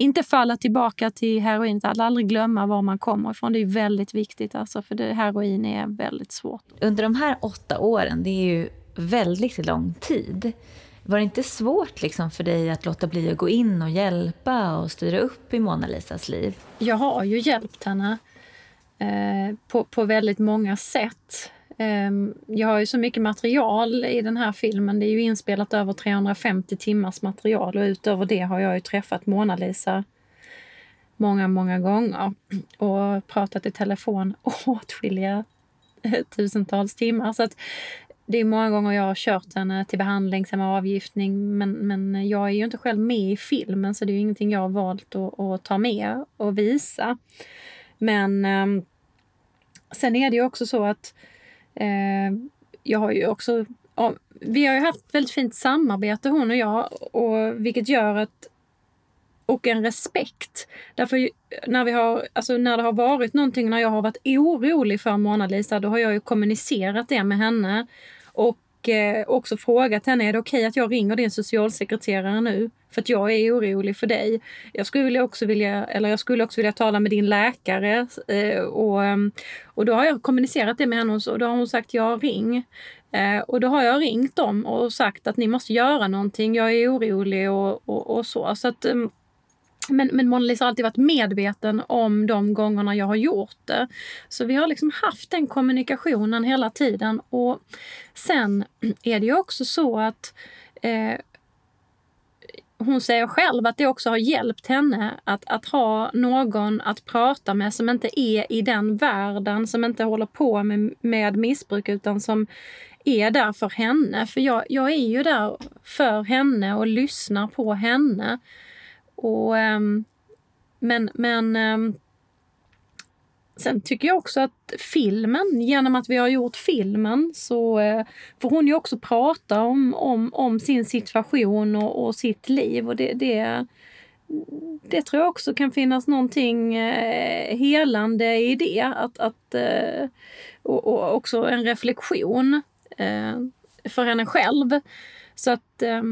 inte falla tillbaka till heroinet, att aldrig glömma var man kommer ifrån. Det är väldigt viktigt, alltså, för det, heroin är väldigt svårt. Under de här åtta åren, det är ju väldigt lång tid. Var det inte svårt liksom för dig att låta bli att gå in och hjälpa och styra upp i Mona Lisas liv? Jag har ju hjälpt henne eh, på, på väldigt många sätt. Ehm, jag har ju så mycket material i den här filmen. Det är ju inspelat över 350 timmars material och utöver det har jag ju träffat Mona Lisa många, många gånger och pratat i telefon åtskilliga eh, tusentals timmar. Så att det är många gånger jag har kört henne till behandling, sen avgiftning, men, men jag är ju inte själv med i filmen så det är ju ingenting jag har valt att, att ta med och visa. Men ehm, sen är det ju också så att Eh, jag har ju också vi har ju haft väldigt fint samarbete hon och jag, och, vilket gör att och en respekt. Därför när, vi har, alltså när det har varit någonting, när jag har varit orolig för Mona Lisa, då har jag ju kommunicerat det med henne. Och och eh, också frågat henne, är det okej okay att jag ringer din socialsekreterare nu? För att jag är orolig för dig. Jag skulle också vilja, eller jag skulle också vilja tala med din läkare. Eh, och, eh, och då har jag kommunicerat det med henne och då har hon sagt ja, ring. Eh, och då har jag ringt dem och sagt att ni måste göra någonting. Jag är orolig och, och, och så. så att, ehm, men, men Mona Lisa har alltid varit medveten om de gångerna jag har gjort det. Så vi har liksom haft den kommunikationen hela tiden. Och sen är det ju också så att eh, hon säger själv att det också har hjälpt henne att, att ha någon att prata med som inte är i den världen, som inte håller på med, med missbruk utan som är där för henne. För jag, jag är ju där för henne och lyssnar på henne. Och, ehm, men men ehm, sen tycker jag också att filmen, genom att vi har gjort filmen så eh, får hon ju också prata om, om, om sin situation och, och sitt liv. Och det, det, det tror jag också kan finnas någonting eh, helande i det. Att, att, eh, och, och, också en reflektion eh, för henne själv. Så att eh,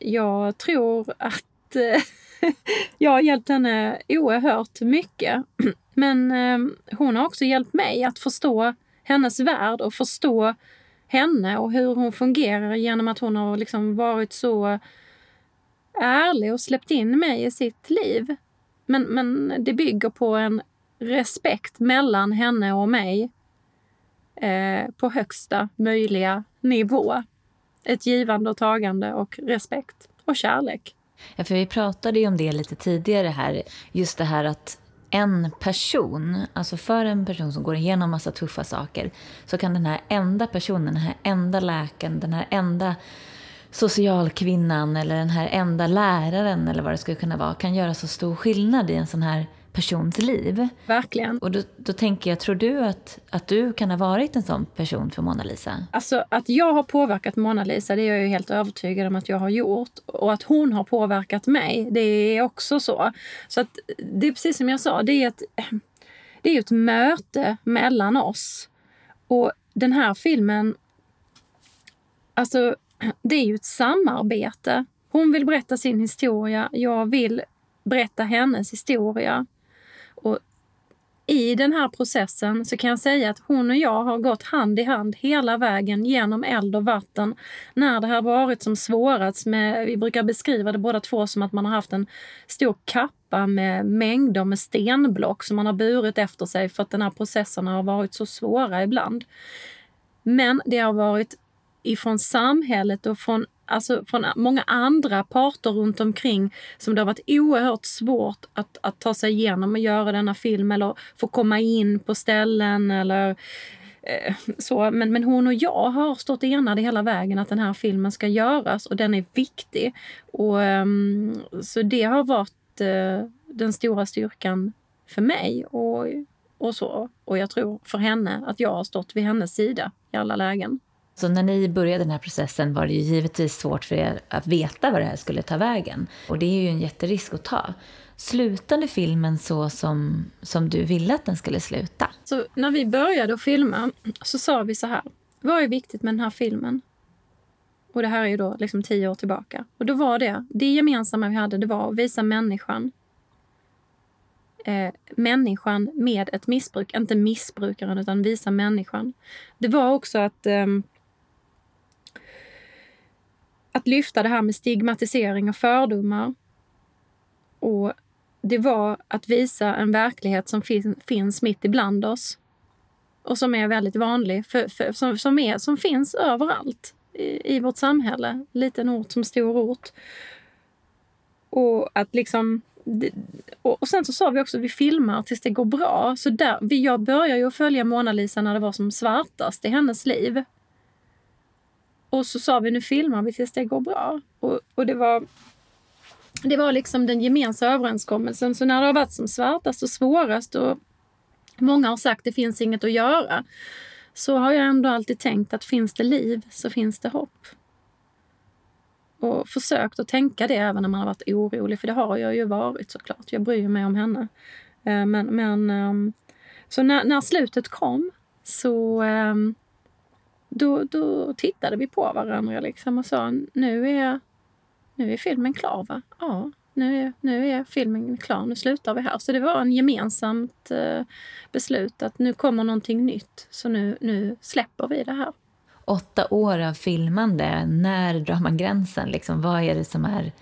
jag tror att eh, jag har hjälpt henne oerhört mycket. Men ehm, hon har också hjälpt mig att förstå hennes värld och förstå henne och hur hon fungerar genom att hon har liksom varit så ärlig och släppt in mig i sitt liv. Men, men det bygger på en respekt mellan henne och mig eh, på högsta möjliga nivå. Ett givande och tagande och respekt och kärlek. Ja, för vi pratade ju om det lite tidigare här. Just det här att en person, alltså för en person som går igenom massa tuffa saker, så kan den här enda personen, den här enda läkaren, den här enda socialkvinnan eller den här enda läraren eller vad det skulle kunna vara, kan göra så stor skillnad i en sån här persons liv. Verkligen. Och då, då, tänker jag, tror du att, att du kan ha varit en sån person för Mona Lisa? Alltså att jag har påverkat Mona Lisa, det är jag ju helt övertygad om att jag har gjort. Och att hon har påverkat mig, det är också så. Så att det är precis som jag sa, det är ett, det är ett möte mellan oss. Och den här filmen, alltså det är ju ett samarbete. Hon vill berätta sin historia, jag vill berätta hennes historia. I den här processen så kan jag säga att hon och jag har gått hand i hand hela vägen genom eld och vatten när det har varit som svårast. Med, vi brukar beskriva det båda två som att man har haft en stor kappa med mängder med stenblock som man har burit efter sig för att den här processen har varit så svåra ibland. Men det har varit ifrån samhället och från alltså från många andra parter runt omkring som det har varit oerhört svårt att, att ta sig igenom och göra denna film eller få komma in på ställen eller eh, så. Men, men hon och jag har stått enade hela vägen att den här filmen ska göras och den är viktig. Och, eh, så det har varit eh, den stora styrkan för mig och, och så. Och jag tror för henne att jag har stått vid hennes sida i alla lägen. Så när ni började den här processen var det ju givetvis svårt för er att veta vad det här skulle ta vägen. Och det är ju en jätterisk att ta. Slutade filmen så som, som du ville att den skulle sluta? Så när vi började att filma så sa vi så här. Vad är viktigt med den här filmen? Och det här är ju då liksom tio år tillbaka. Och då var det, det gemensamma vi hade, det var att visa människan. Eh, människan med ett missbruk, inte missbrukaren utan visa människan. Det var också att eh, att lyfta det här med stigmatisering och fördomar. Och det var att visa en verklighet som fin finns mitt ibland oss. Och som är väldigt vanlig, för, för, som, som, är, som finns överallt i, i vårt samhälle. Liten ort som stor ort. Och att liksom och, sen så sa vi också att vi filmar tills det går bra. Så där, jag började ju följa Mona Lisa när det var som svartast i hennes liv. Och så sa vi nu filmar vi tills det går bra. Och, och det var det var liksom den gemensamma överenskommelsen. Så när det har varit som svartast och svårast och många har sagt att det finns inget att göra så har jag ändå alltid tänkt att finns det liv så finns det hopp. Och försökt att tänka det även när man har varit orolig, för det har jag ju varit såklart. Jag bryr mig om henne. Eh, men, men ehm, så när, när slutet kom så ehm, då, då tittade vi på varandra liksom och sa nu är, nu är filmen klar va? Ja, nu är, nu är filmen klar, nu slutar vi här. Så det var en gemensamt eh, beslut att nu kommer någonting nytt, så nu, nu släpper vi det här. Åtta år av filmande, när drar man gränsen? Liksom, vad är det som är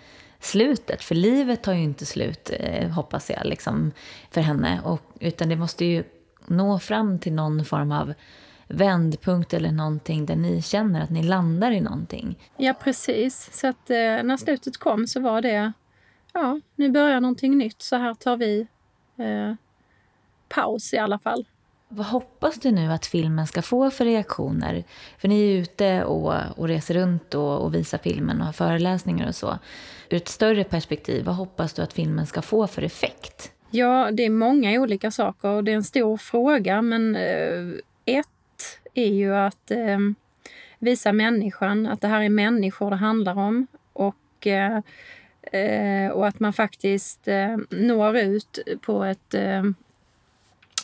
slutet? För livet tar ju inte slut, eh, hoppas jag, liksom, för henne. Och, utan det måste ju nå fram till någon form av vändpunkt eller någonting där ni känner att ni landar i någonting. Ja, precis. Så att eh, när slutet kom så var det ja, nu börjar någonting nytt. Så här tar vi eh, paus i alla fall. Vad hoppas du nu att filmen ska få för reaktioner? För ni är ute och, och reser runt och, och visar filmen och har föreläsningar och så. Ur ett större perspektiv, vad hoppas du att filmen ska få för effekt? Ja, det är många olika saker och det är en stor fråga. Men eh, ett är ju att eh, visa människan, att det här är människor det handlar om. Och eh, och att man faktiskt eh, når ut på ett... Eh,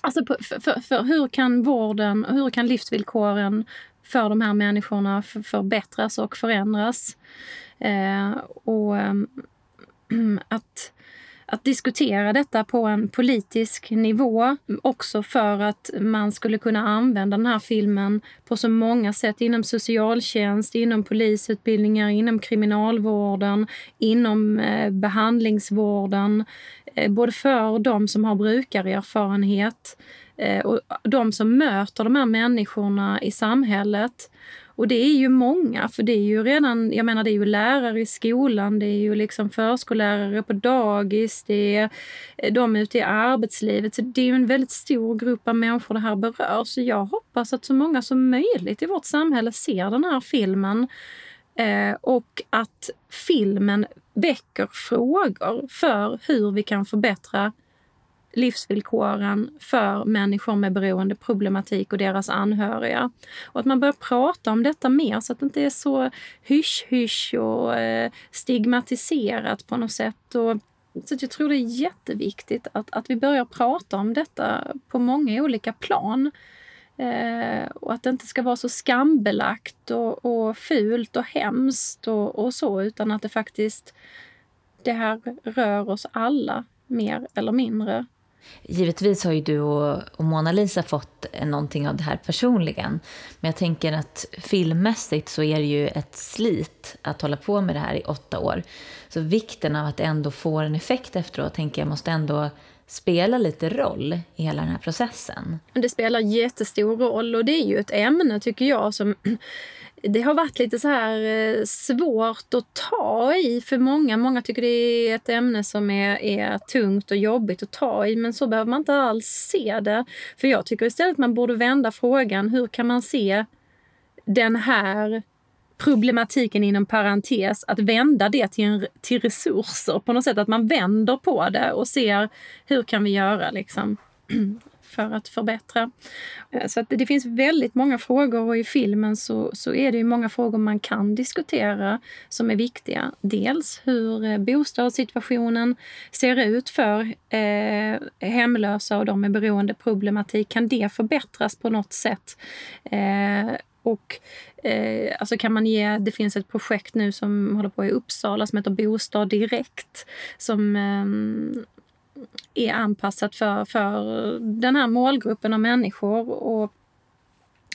alltså på, för, för, för, hur kan vården och hur kan livsvillkoren för de här människorna förbättras och förändras? Eh, och eh, att att diskutera detta på en politisk nivå. Också för att man skulle kunna använda den här filmen på så många sätt inom socialtjänst, inom polisutbildningar, inom kriminalvården, inom eh, behandlingsvården. Eh, både för de som har brukarerfarenhet eh, och de som möter de här människorna i samhället och det är ju många, för det är ju redan, jag menar det är ju lärare i skolan, det är ju liksom förskollärare på dagis, det är eh, de ute i arbetslivet. Så det är ju en väldigt stor grupp av människor det här berör. Så jag hoppas att så många som möjligt i vårt samhälle ser den här filmen eh, och att filmen väcker frågor för hur vi kan förbättra livsvillkoren för människor med beroendeproblematik och deras anhöriga. Och att man börjar prata om detta mer så att det inte är så hysch-hysch och eh, stigmatiserat på något sätt. Och, så jag tror det är jätteviktigt att, att vi börjar prata om detta på många olika plan. Eh, och att det inte ska vara så skambelagt och, och fult och hemskt och, och så, utan att det faktiskt det här rör oss alla mer eller mindre. Givetvis har ju du och, Mona Lisa fått någonting av det här personligen. Men jag tänker att filmmässigt så är det ju ett slit att hålla på med det här i åtta år. Så vikten av att det ändå får en effekt efteråt tänker jag måste ändå spela lite roll i hela den här processen. Det spelar jättestor roll och det är ju ett ämne tycker jag som det har varit lite så här eh, svårt att ta i för många. Många tycker det är ett ämne som är, är tungt och jobbigt att ta i, men så behöver man inte alls se det. För jag tycker istället man borde vända frågan, hur kan man se den här problematiken inom parentes, att vända det till, en, till resurser på något sätt, att man vänder på det och ser hur kan vi göra liksom för att förbättra. Eh, så att det finns väldigt många frågor och i filmen så, så är det ju många frågor man kan diskutera som är viktiga. Dels hur eh, bostadssituationen ser ut för eh, hemlösa och de med beroendeproblematik. Kan det förbättras på något sätt? Eh, och eh, alltså kan man ge, det finns ett projekt nu som håller på i Uppsala som heter Bostad direkt. Som eh, är anpassat för, för den här målgruppen av människor och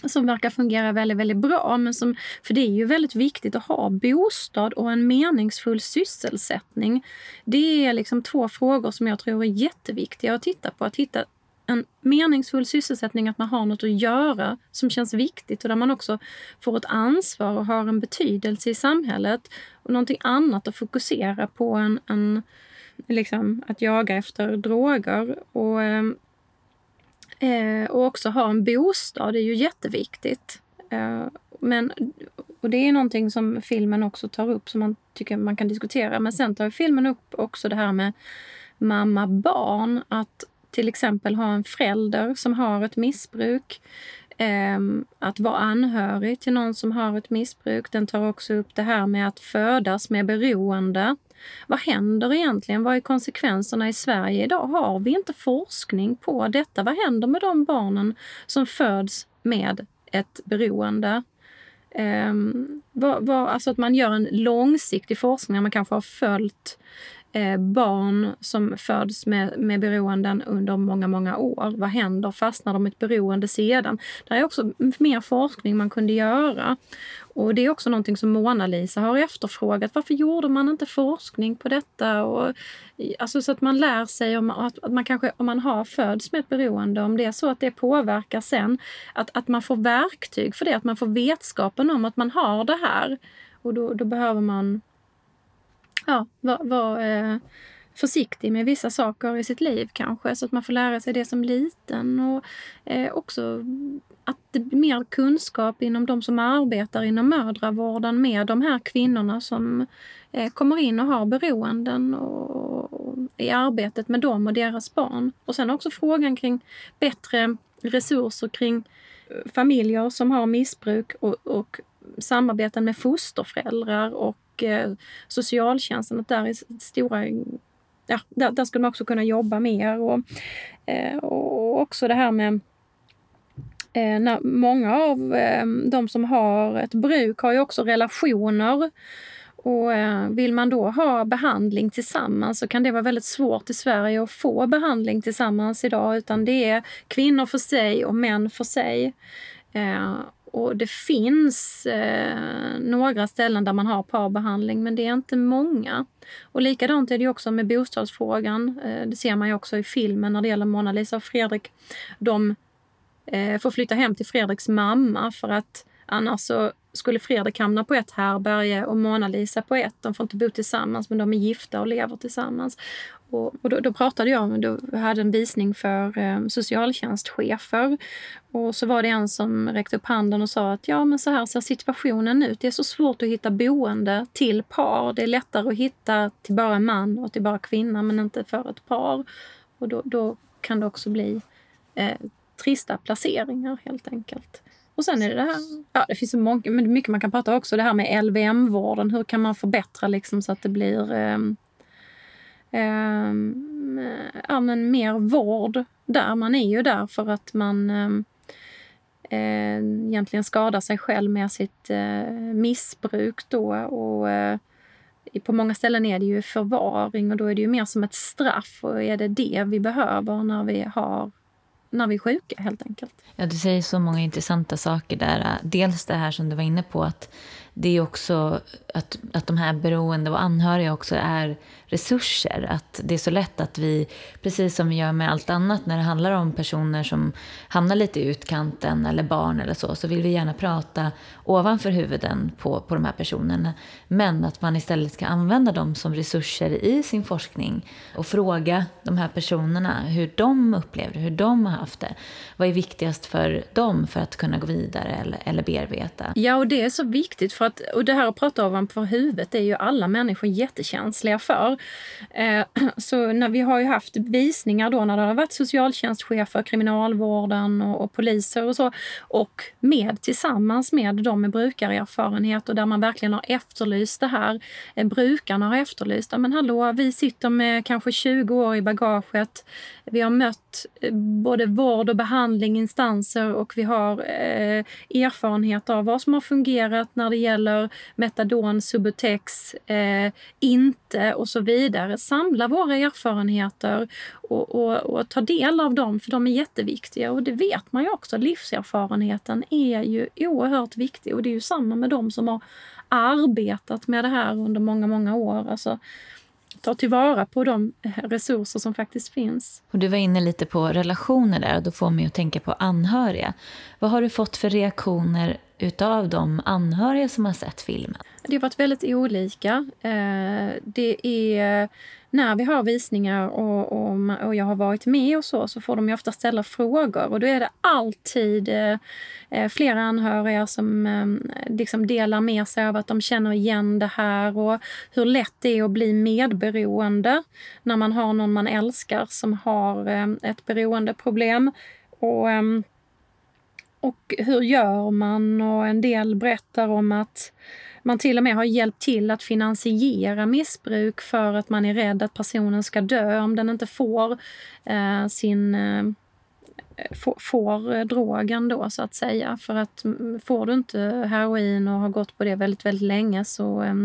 som verkar fungera väldigt, väldigt bra. Men som, för det är ju väldigt viktigt att ha bostad och en meningsfull sysselsättning. Det är liksom två frågor som jag tror är jätteviktiga att titta på. Att hitta en meningsfull sysselsättning, att man har något att göra som känns viktigt och där man också får ett ansvar och har en betydelse i samhället. Och någonting annat att fokusera på än, än liksom, att jaga efter droger. Och, ehm, eh, och också ha en bostad är ju jätteviktigt. Eh, men, och det är någonting som filmen också tar upp som man tycker man kan diskutera. Men sen tar filmen upp också det här med mamma-barn. Att till exempel ha en förälder som har ett missbruk. Eh, att vara anhörig till någon som har ett missbruk. Den tar också upp det här med att födas med beroende. Vad händer egentligen? Vad är konsekvenserna i Sverige idag? Har vi inte forskning på detta? Vad händer med de barnen som föds med ett beroende? Ehm, um, var, var, alltså att man gör en långsiktig forskning, man kanske har följt eh, barn som föds med, med beroenden under många, många år. Vad händer? Fastnar de i ett beroende sedan? Det är också mer forskning man kunde göra. Och Det är också någonting som Mona-Lisa har efterfrågat. Varför gjorde man inte forskning på detta? Och, alltså så att man lär sig om att, man kanske, om man har föds med ett beroende, om det är så att det påverkar sen, att, att man får verktyg för det, att man får vetskapen om att man har det här. Och då, då behöver man ja, vara var, eh, försiktig med vissa saker i sitt liv kanske, så att man får lära sig det som liten. Och eh, också att det blir mer kunskap inom de som arbetar inom mödravården med de här kvinnorna som eh, kommer in och har beroenden och, och, i arbetet med dem och deras barn. Och sen också frågan kring bättre resurser kring eh, familjer som har missbruk och, och samarbeten med fosterföräldrar och eh, socialtjänsten. Att där är stora ja, där, där skulle man också kunna jobba mer. Och, eh, och också det här med eh, när många av eh, de som har ett bruk har ju också relationer. Och eh, vill man då ha behandling tillsammans så kan det vara väldigt svårt i Sverige att få behandling tillsammans idag. Utan det är kvinnor för sig och män för sig. Och det finns eh, några ställen där man har parbehandling, men det är inte många. Och likadant är det också med bostadsfrågan. Eh, det ser man ju också i filmen när det gäller Mona Lisa och Fredrik. De eh, får flytta hem till Fredriks mamma för att annars så skulle Fredrik hamna på ett härberge och Mona-Lisa på ett. De får inte bo tillsammans men de är gifta och lever tillsammans. Och, och då, då, pratade jag, då hade en visning för eh, socialtjänstchefer. Och så var det en som räckte upp handen och sa att ja men så här ser situationen ut. Det är så svårt att hitta boende till par. Det är lättare att hitta till bara man och till bara kvinna men inte för ett par. Och då, då kan det också bli eh, trista placeringar helt enkelt. Och sen är det det här, ja det finns så många, men mycket man kan prata också, det här med LVM-vården. Hur kan man förbättra liksom så att det blir eh, eh, Ehm, ja, men mer vård där. Man är ju där för att man ehm, eh, egentligen skadar sig själv med sitt eh, missbruk då. Och, eh, på många ställen är det ju förvaring och då är det ju mer som ett straff. Och är det det vi behöver när vi har när vi är sjuka helt enkelt. Ja, du säger så många intressanta saker där. Dels det här som du var inne på att det är också att, att de här beroende och anhöriga också är resurser. Att det är så lätt att vi, precis som vi gör med allt annat när det handlar om personer som hamnar lite i utkanten eller barn eller så, så vill vi gärna prata ovanför huvuden på, på de här personerna. Men att man istället ska använda dem som resurser i sin forskning och fråga de här personerna hur de upplever det, hur de har haft det. Vad är viktigast för dem för att kunna gå vidare eller, eller bearbeta? Ja, och det är så viktigt för att, och det här att prata ovanför huvudet är ju alla människor jättekänsliga för. Eh, så när vi har ju haft visningar då när det har varit socialtjänstchefer, kriminalvården och, och poliser och så. Och med tillsammans med de med brukarerfarenhet och där man verkligen har efterlyst det här. Eh, brukarna har efterlyst, men hallå, vi sitter med kanske 20 år i bagaget. Vi har mött eh, både vård och behandling, instanser och vi har eh, erfarenhet av vad som har fungerat när det gäller metadon, subutex, eh, inte och så vidare. Samla våra erfarenheter och, och, och, ta del av dem, för de är jätteviktiga. Och det vet man ju också, livserfarenheten är ju oerhört viktig. Och det är ju samma med de som har arbetat med det här under många, många år. Alltså, ta tillvara på de resurser som faktiskt finns. Och du var inne lite på relationer där och då får mig att tänka på anhöriga. Vad har du fått för reaktioner utav de anhöriga som har sett filmen? Det har varit väldigt olika. Eh, det är när vi har visningar och, och, och, jag har varit med och så, så får de ju ofta ställa frågor och då är det alltid eh, flera anhöriga som eh, liksom delar med sig av att de känner igen det här och hur lätt det är att bli medberoende när man har någon man älskar som har ett beroendeproblem. Och, ehm, och hur gör man? Och en del berättar om att man till och med har hjälpt till att finansiera missbruk för att man är rädd att personen ska dö om den inte får eh, sin eh, får, får drogen då så att säga. För att mm, får du inte heroin och har gått på det väldigt, väldigt länge så eh,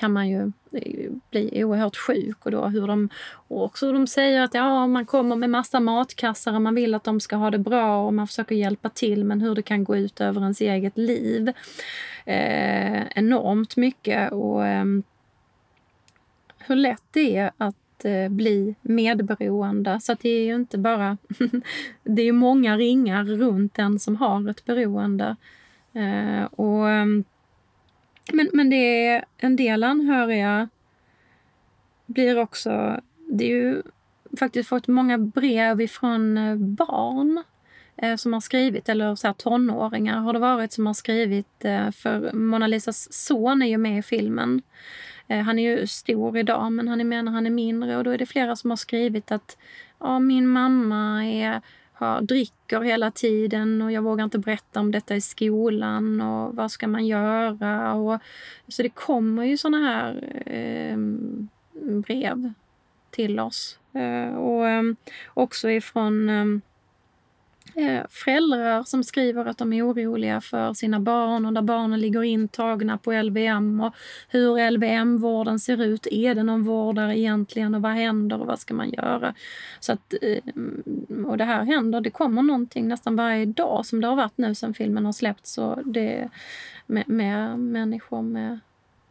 kan man ju eh, bli oerhört sjuk. Och då hur de, och också de säger att ja, man kommer med massa matkassar och man vill att de ska ha det bra och man försöker hjälpa till men hur det kan gå ut över ens eget liv eh, enormt mycket. Och eh, hur lätt det är att eh, bli medberoende. Så det är ju inte bara... det är många ringar runt den som har ett beroende. Eh, och ehm, men, men det är en del anhöriga blir också... Det är ju faktiskt fått många brev ifrån eh, barn eh, som har skrivit, eller så här, tonåringar har det varit som har skrivit. Eh, för Mona Lisas son är ju med i filmen. Eh, han är ju stor idag, men han är med när han är mindre och då är det flera som har skrivit att ja, min mamma är har, dricker hela tiden och jag vågar inte berätta om detta i skolan och vad ska man göra? Och, så det kommer ju såna här eh, brev till oss. Eh, och eh, också ifrån Eh, Eh, föräldrar som skriver att de är oroliga för sina barn och där barnen ligger intagna på LVM och hur LVM-vården ser ut. Är det någon vårdare egentligen och vad händer och vad ska man göra? Så att, eh, och det här händer, det kommer någonting nästan varje dag som det har varit nu sen filmen har släppts. Det, med, med människor med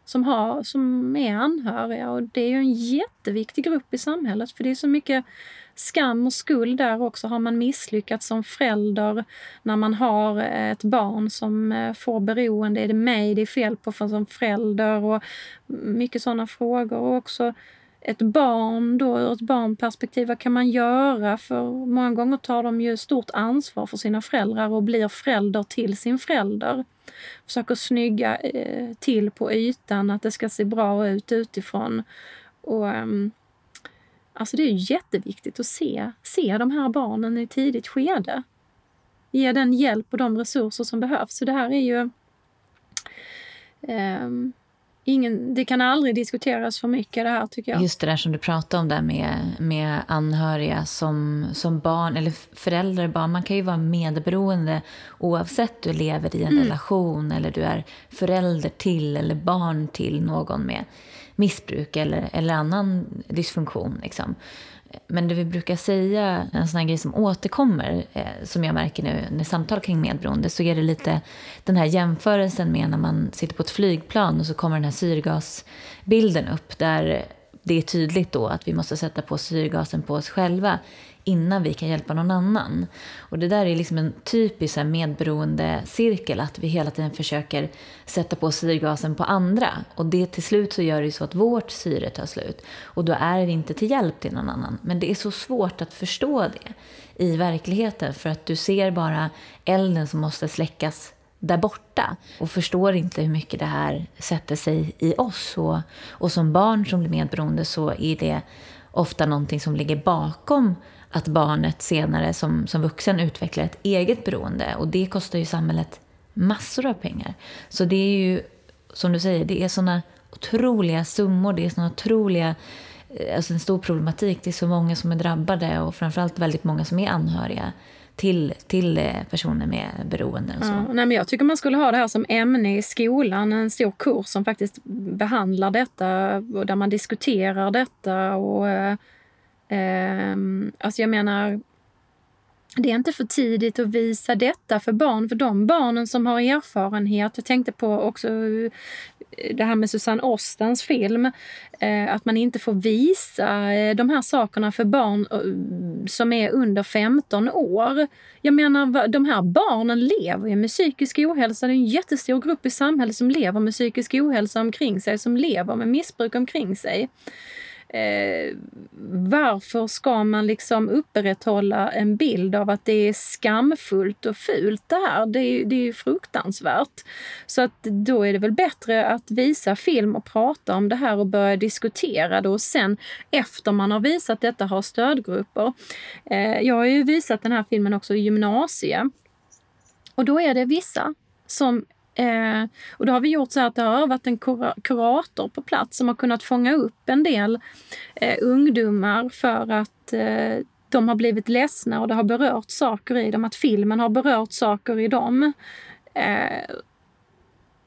som, har, som är anhöriga. Och det är ju en jätteviktig grupp i samhället för det är så mycket skam och skuld där också. Har man misslyckats som förälder när man har eh, ett barn som eh, får beroende? Är det mig det är fel på för som förälder? Och mycket sådana frågor. Och också ett barn då ur ett barnperspektiv, vad kan man göra? För många gånger tar de ju stort ansvar för sina föräldrar och blir förälder till sin förälder. Försöker snygga eh, till på ytan, att det ska se bra ut utifrån. Och, ehm, Alltså det är jätteviktigt att se, se de här barnen i tidigt skede. Ge den hjälp och de resurser som behövs. Så det här är ju... Um, ingen, det kan aldrig diskuteras för mycket det här tycker jag. Just det där som du pratade om där med, med anhöriga som, som barn eller föräldrar barn. Man kan ju vara medberoende oavsett du lever i en mm. relation eller du är förälder till eller barn till någon med missbruk eller, eller annan dysfunktion. Liksom. Men det vi brukar säga, en sån här grej som återkommer, eh, som jag märker nu när samtal kring medberoende, så är det lite den här jämförelsen med när man sitter på ett flygplan och så kommer den här syrgasbilden upp där det är tydligt då att vi måste sätta på syrgasen på oss själva innan vi kan hjälpa någon annan. Och det där är liksom en typisk medberoende cirkel, att vi hela tiden försöker sätta på syrgasen på andra. Och det till slut så gör det så att vårt syre tar slut. Och då är vi inte till hjälp till någon annan. Men det är så svårt att förstå det i verkligheten, för att du ser bara elden som måste släckas där borta och förstår inte hur mycket det här sätter sig i oss. Och, och som barn som blir medberoende så är det ofta någonting som ligger bakom att barnet senare som, som vuxen utvecklar ett eget beroende. Och det kostar ju samhället massor av pengar. Så det är ju, som du säger, det är såna otroliga summor, det är såna otroliga eh, alltså en stor problematik. Det är så många som är drabbade och framförallt väldigt många som är anhöriga till, till eh, personer med beroende. Och så. Ja, nej, men jag tycker man skulle ha det här som ämne i skolan, en stor kurs som faktiskt behandlar detta och där man diskuterar detta. och eh, ehm, alltså jag menar, det är inte för tidigt att visa detta för barn, för de barnen som har erfarenhet. Jag tänkte på också eh, det här med Susanne Ostens film, eh, att man inte får visa eh, de här sakerna för barn som är under 15 år. Jag menar, de här barnen lever ju med psykisk ohälsa. Det är en jättestor grupp i samhället som lever med psykisk ohälsa omkring sig, som lever med missbruk omkring sig eh, varför ska man liksom upprätthålla en bild av att det är skamfullt och fult det här? Det är, det är fruktansvärt. Så att då är det väl bättre att visa film och prata om det här och börja diskutera det och sen efter man har visat detta ha stödgrupper. Eh, jag har ju visat den här filmen också i gymnasiet. Och då är det vissa som Eh, och då har vi gjort så att det har varit en kurator på plats som har kunnat fånga upp en del eh, ungdomar för att eh, de har blivit ledsna och det har berört saker i dem, att filmen har berört saker i dem. Eh,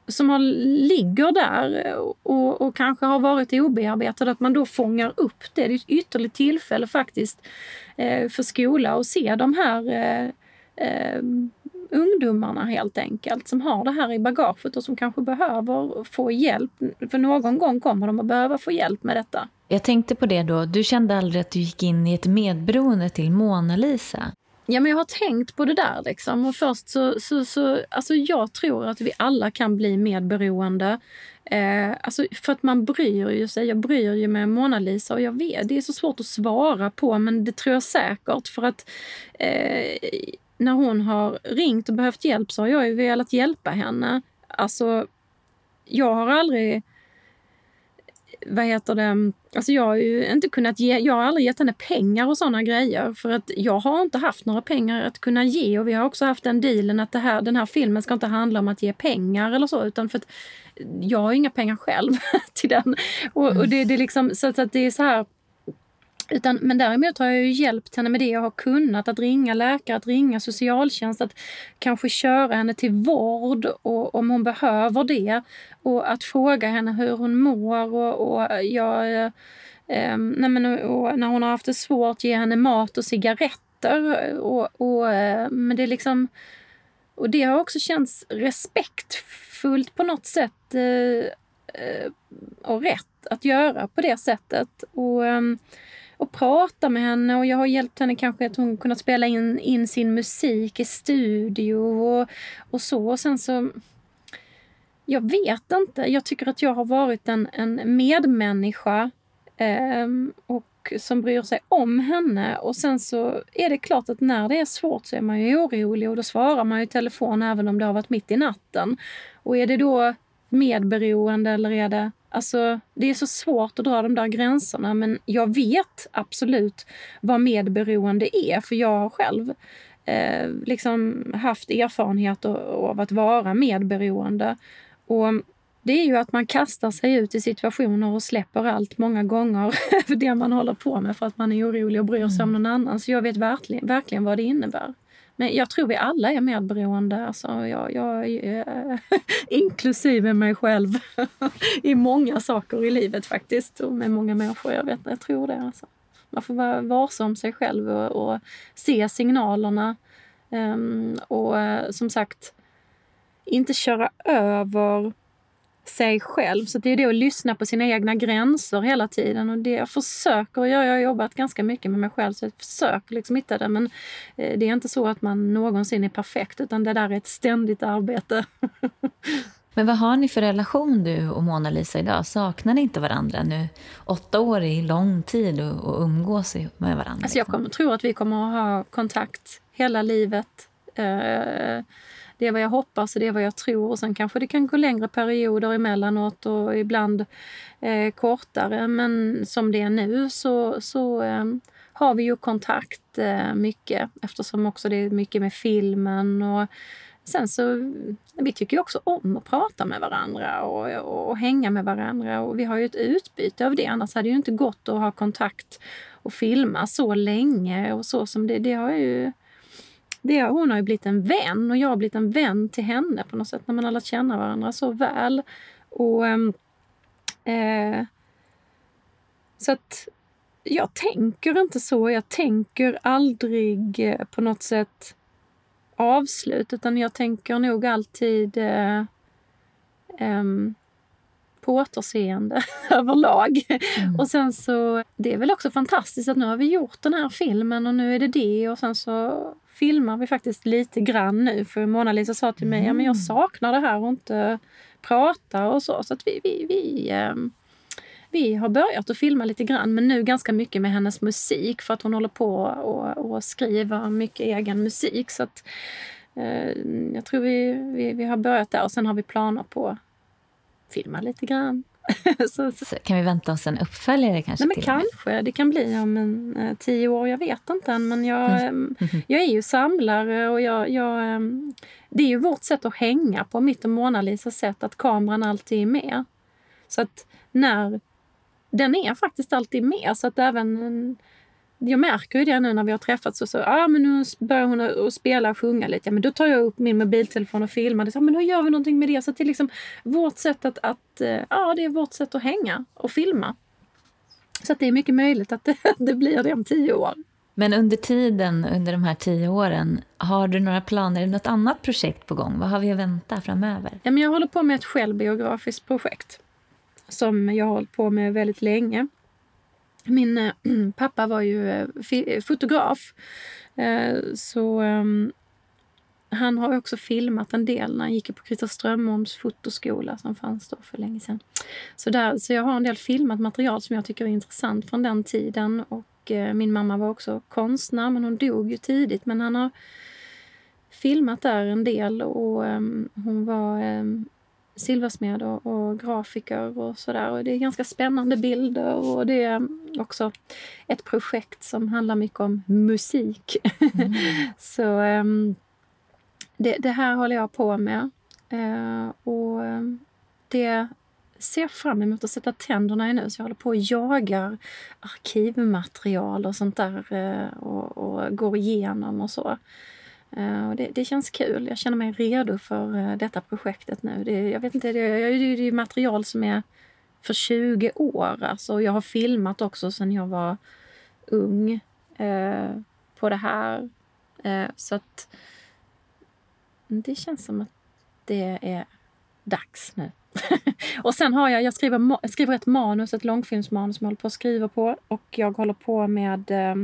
som har, ligger där och, och, kanske har varit obearbetade, att man då fångar upp det. Det är ett ytterligt tillfälle faktiskt eh, för skola att se de här eh, eh ungdomarna helt enkelt som har det här i bagaget och som kanske behöver få hjälp. För någon gång kommer de att behöva få hjälp med detta. Jag tänkte på det då, du kände aldrig att du gick in i ett medberoende till Mona Lisa? Ja, men jag har tänkt på det där. Liksom. Och först så, så, så, alltså jag tror att vi alla kan bli medberoende. Eh, alltså för att man bryr ju sig. Jag bryr ju mig om Mona Lisa och jag vet, det är så svårt att svara på men det tror jag säkert för att eh, när hon har ringt och behövt hjälp så har jag ju velat hjälpa henne. Alltså, jag har aldrig... Vad heter det? Alltså jag har ju inte kunnat ge... Jag har aldrig gett henne pengar och såna grejer för att jag har inte haft några pengar att kunna ge och vi har också haft den dealen att det här, den här filmen ska inte handla om att ge pengar eller så utan för att jag har inga pengar själv till den. Och, och det, det, är liksom, så att det är så här utan, men däremot har jag ju hjälpt henne med det jag har kunnat. Att ringa läkare, att ringa socialtjänst, att kanske köra henne till vård och, om hon behöver det. Och att fråga henne hur hon mår. Och, och jag, eh, nej men, och när hon har haft det svårt, ge henne mat och cigaretter. Och, och, eh, men det är liksom... Och det har också känts respektfullt på något sätt. Eh, eh och rätt att göra på det sättet. Och... Ehm, och prata med henne och jag har hjälpt henne kanske att hon kunnat spela in, in sin musik i studio och, och så. Och sen så... Jag vet inte. Jag tycker att jag har varit en, en medmänniska eh, och som bryr sig om henne. Och sen så är det klart att när det är svårt så är man ju orolig och då svarar man i telefon även om det har varit mitt i natten. Och är det då medberoende eller är det Alltså, det är så svårt att dra de där gränserna men jag vet absolut vad medberoende är för jag har själv eh, liksom haft erfarenhet av att vara medberoende. Och det är ju att man kastar sig ut i situationer och släpper allt många gånger för det man håller på med för att man är orolig och bryr sig om mm. någon annan. Så jag vet verkligen, verkligen vad det innebär. Men jag tror vi alla är medberoende, alltså jag, jag, äh, inklusive mig själv, i många saker i livet faktiskt. Och med många människor, jag, vet, jag tror det. Alltså. Man får vara varsam sig själv och, och se signalerna. Um, och eh, som sagt, inte köra över sig själv. Så det är det att lyssna på sina egna gränser hela tiden. Och det jag försöker göra, jag har jobbat ganska mycket med mig själv så jag försöker liksom hitta det. Men eh, det är inte så att man någonsin är perfekt utan det där är ett ständigt arbete. Men vad har ni för relation du och Mona Lisa idag? Saknar ni inte varandra nu? Åtta år är lång tid att umgås med varandra. Alltså jag liksom. kommer, tror att vi kommer att ha kontakt hela livet. Uh, det är vad jag hoppas och det är vad jag tror. Och sen kanske det kan gå längre perioder emellanåt och ibland eh, kortare. Men som det är nu så, så eh, har vi ju kontakt eh, mycket eftersom också det är mycket med filmen. och Sen så, vi tycker ju också om att prata med varandra och, och, och, hänga med varandra och vi har ju ett utbyte av det. Annars hade det ju inte gått att ha kontakt och filma så länge och så som det, det har ju det, hon har ju blivit en vän och jag har blivit en vän till henne på något sätt när man har lärt känna varandra så väl. Och, ehm, eh, så att jag tänker inte så. Jag tänker aldrig eh, på något sätt avslut, utan jag tänker nog alltid eh, um, på återseende överlag. Mm. Och sen så, det är väl också fantastiskt att nu har vi gjort den här filmen och nu är det det och sen så filmar vi faktiskt lite grann nu. För Mona-Lisa sa till mig, mm. ja men jag mm. saknar det här och inte prata och så. Så att vi, vi, vi, eh, vi har börjat att filma lite grann men nu ganska mycket med hennes musik för att hon håller på och, och skriver mycket egen musik. Så att, eh, jag tror vi, vi, vi har börjat där och sen har vi planer på filma lite grann. så, så. så, kan vi vänta oss en uppföljare kanske? Nej, men kanske. Det kan bli om en, eh, tio år. Jag vet inte än. Men jag, mm. eh, jag är ju samlare och jag, jag, eh, det är ju vårt sätt att hänga på, mitt och Mona Lisas sätt, att kameran alltid är med. Så att när... Den är faktiskt alltid med. Så att även jag märker ju det nu när vi har träffats. Och så, ah, men nu börjar hon att spela och sjunga lite. Ja, men då tar jag upp min mobiltelefon och filmar. Så, men hur gör vi någonting med det? Så det är liksom vårt sätt att, att, eh, ja, det är vårt sätt att hänga och filma. Så det är mycket möjligt att det, det blir det om tio år. Men under tiden, under de här tio åren, har du några planer? Är det något annat projekt på gång? Vad har vi att vänta framöver? Ja, men jag håller på med ett självbiografiskt projekt som jag har hållit på med väldigt länge. Min äh, pappa var ju äh, fotograf. Äh, så ehm, han har också filmat en del när han gick på Krita Strömholms fotoskola som fanns då för länge sedan. Så, där, så jag har en del filmat material som jag tycker är intressant från den tiden. Och min mamma var också konstnär, men hon dog ju tidigt. Men han har filmat där en del och ehm, hon var ehm, silversmed och, och grafiker och sådär. Det är ganska spännande bilder och det är också ett projekt som handlar mycket om musik. Mm. så um, det, det, här håller jag på med. Uh, och um, det ser fram emot att sätta tänderna i nu. Så jag håller på och jagar arkivmaterial och sånt där uh, och, och går igenom och så. Eh, och det, det, känns kul. Jag känner mig redo för eh, detta projektet nu. Det, jag vet inte, det, det, det är material som är för 20 år. Alltså, jag har filmat också sen jag var ung eh, på det här. Eh, så att det känns som att det är dags nu. och sen har jag, jag skriver, jag skriver ett manus, ett långfilmsmanus som jag håller på att skriva på. Och jag håller på med eh,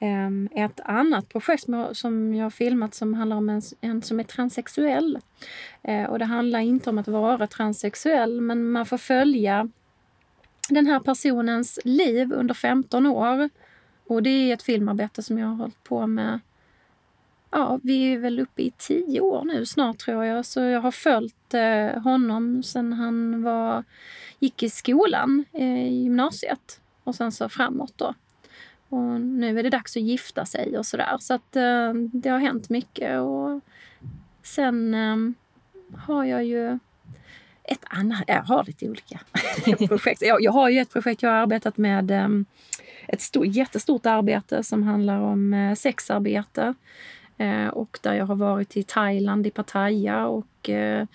Ehm, ett annat projekt som jag har filmat som handlar om en, en som är transsexuell. Ehm, och det handlar inte om att vara transsexuell men man får följa den här personens liv under 15 år. Och det är ett filmarbete som jag har hållit på med Ja, vi är väl uppe i tio år nu snart tror jag. Så jag har följt eh, honom sen han var, gick i skolan, eh, i gymnasiet. Och sen så framåt då. Och nu är det dags att gifta sig och sådär. Så att eh, det har hänt mycket. Och sen eh, har jag ju ett annat, jag har lite olika projekt. Jag, jag, har ju ett projekt jag har arbetat med, eh, ett stor, jättestort arbete som handlar om eh, sexarbete. Eh, och där jag har varit i Thailand, i Pattaya och eh,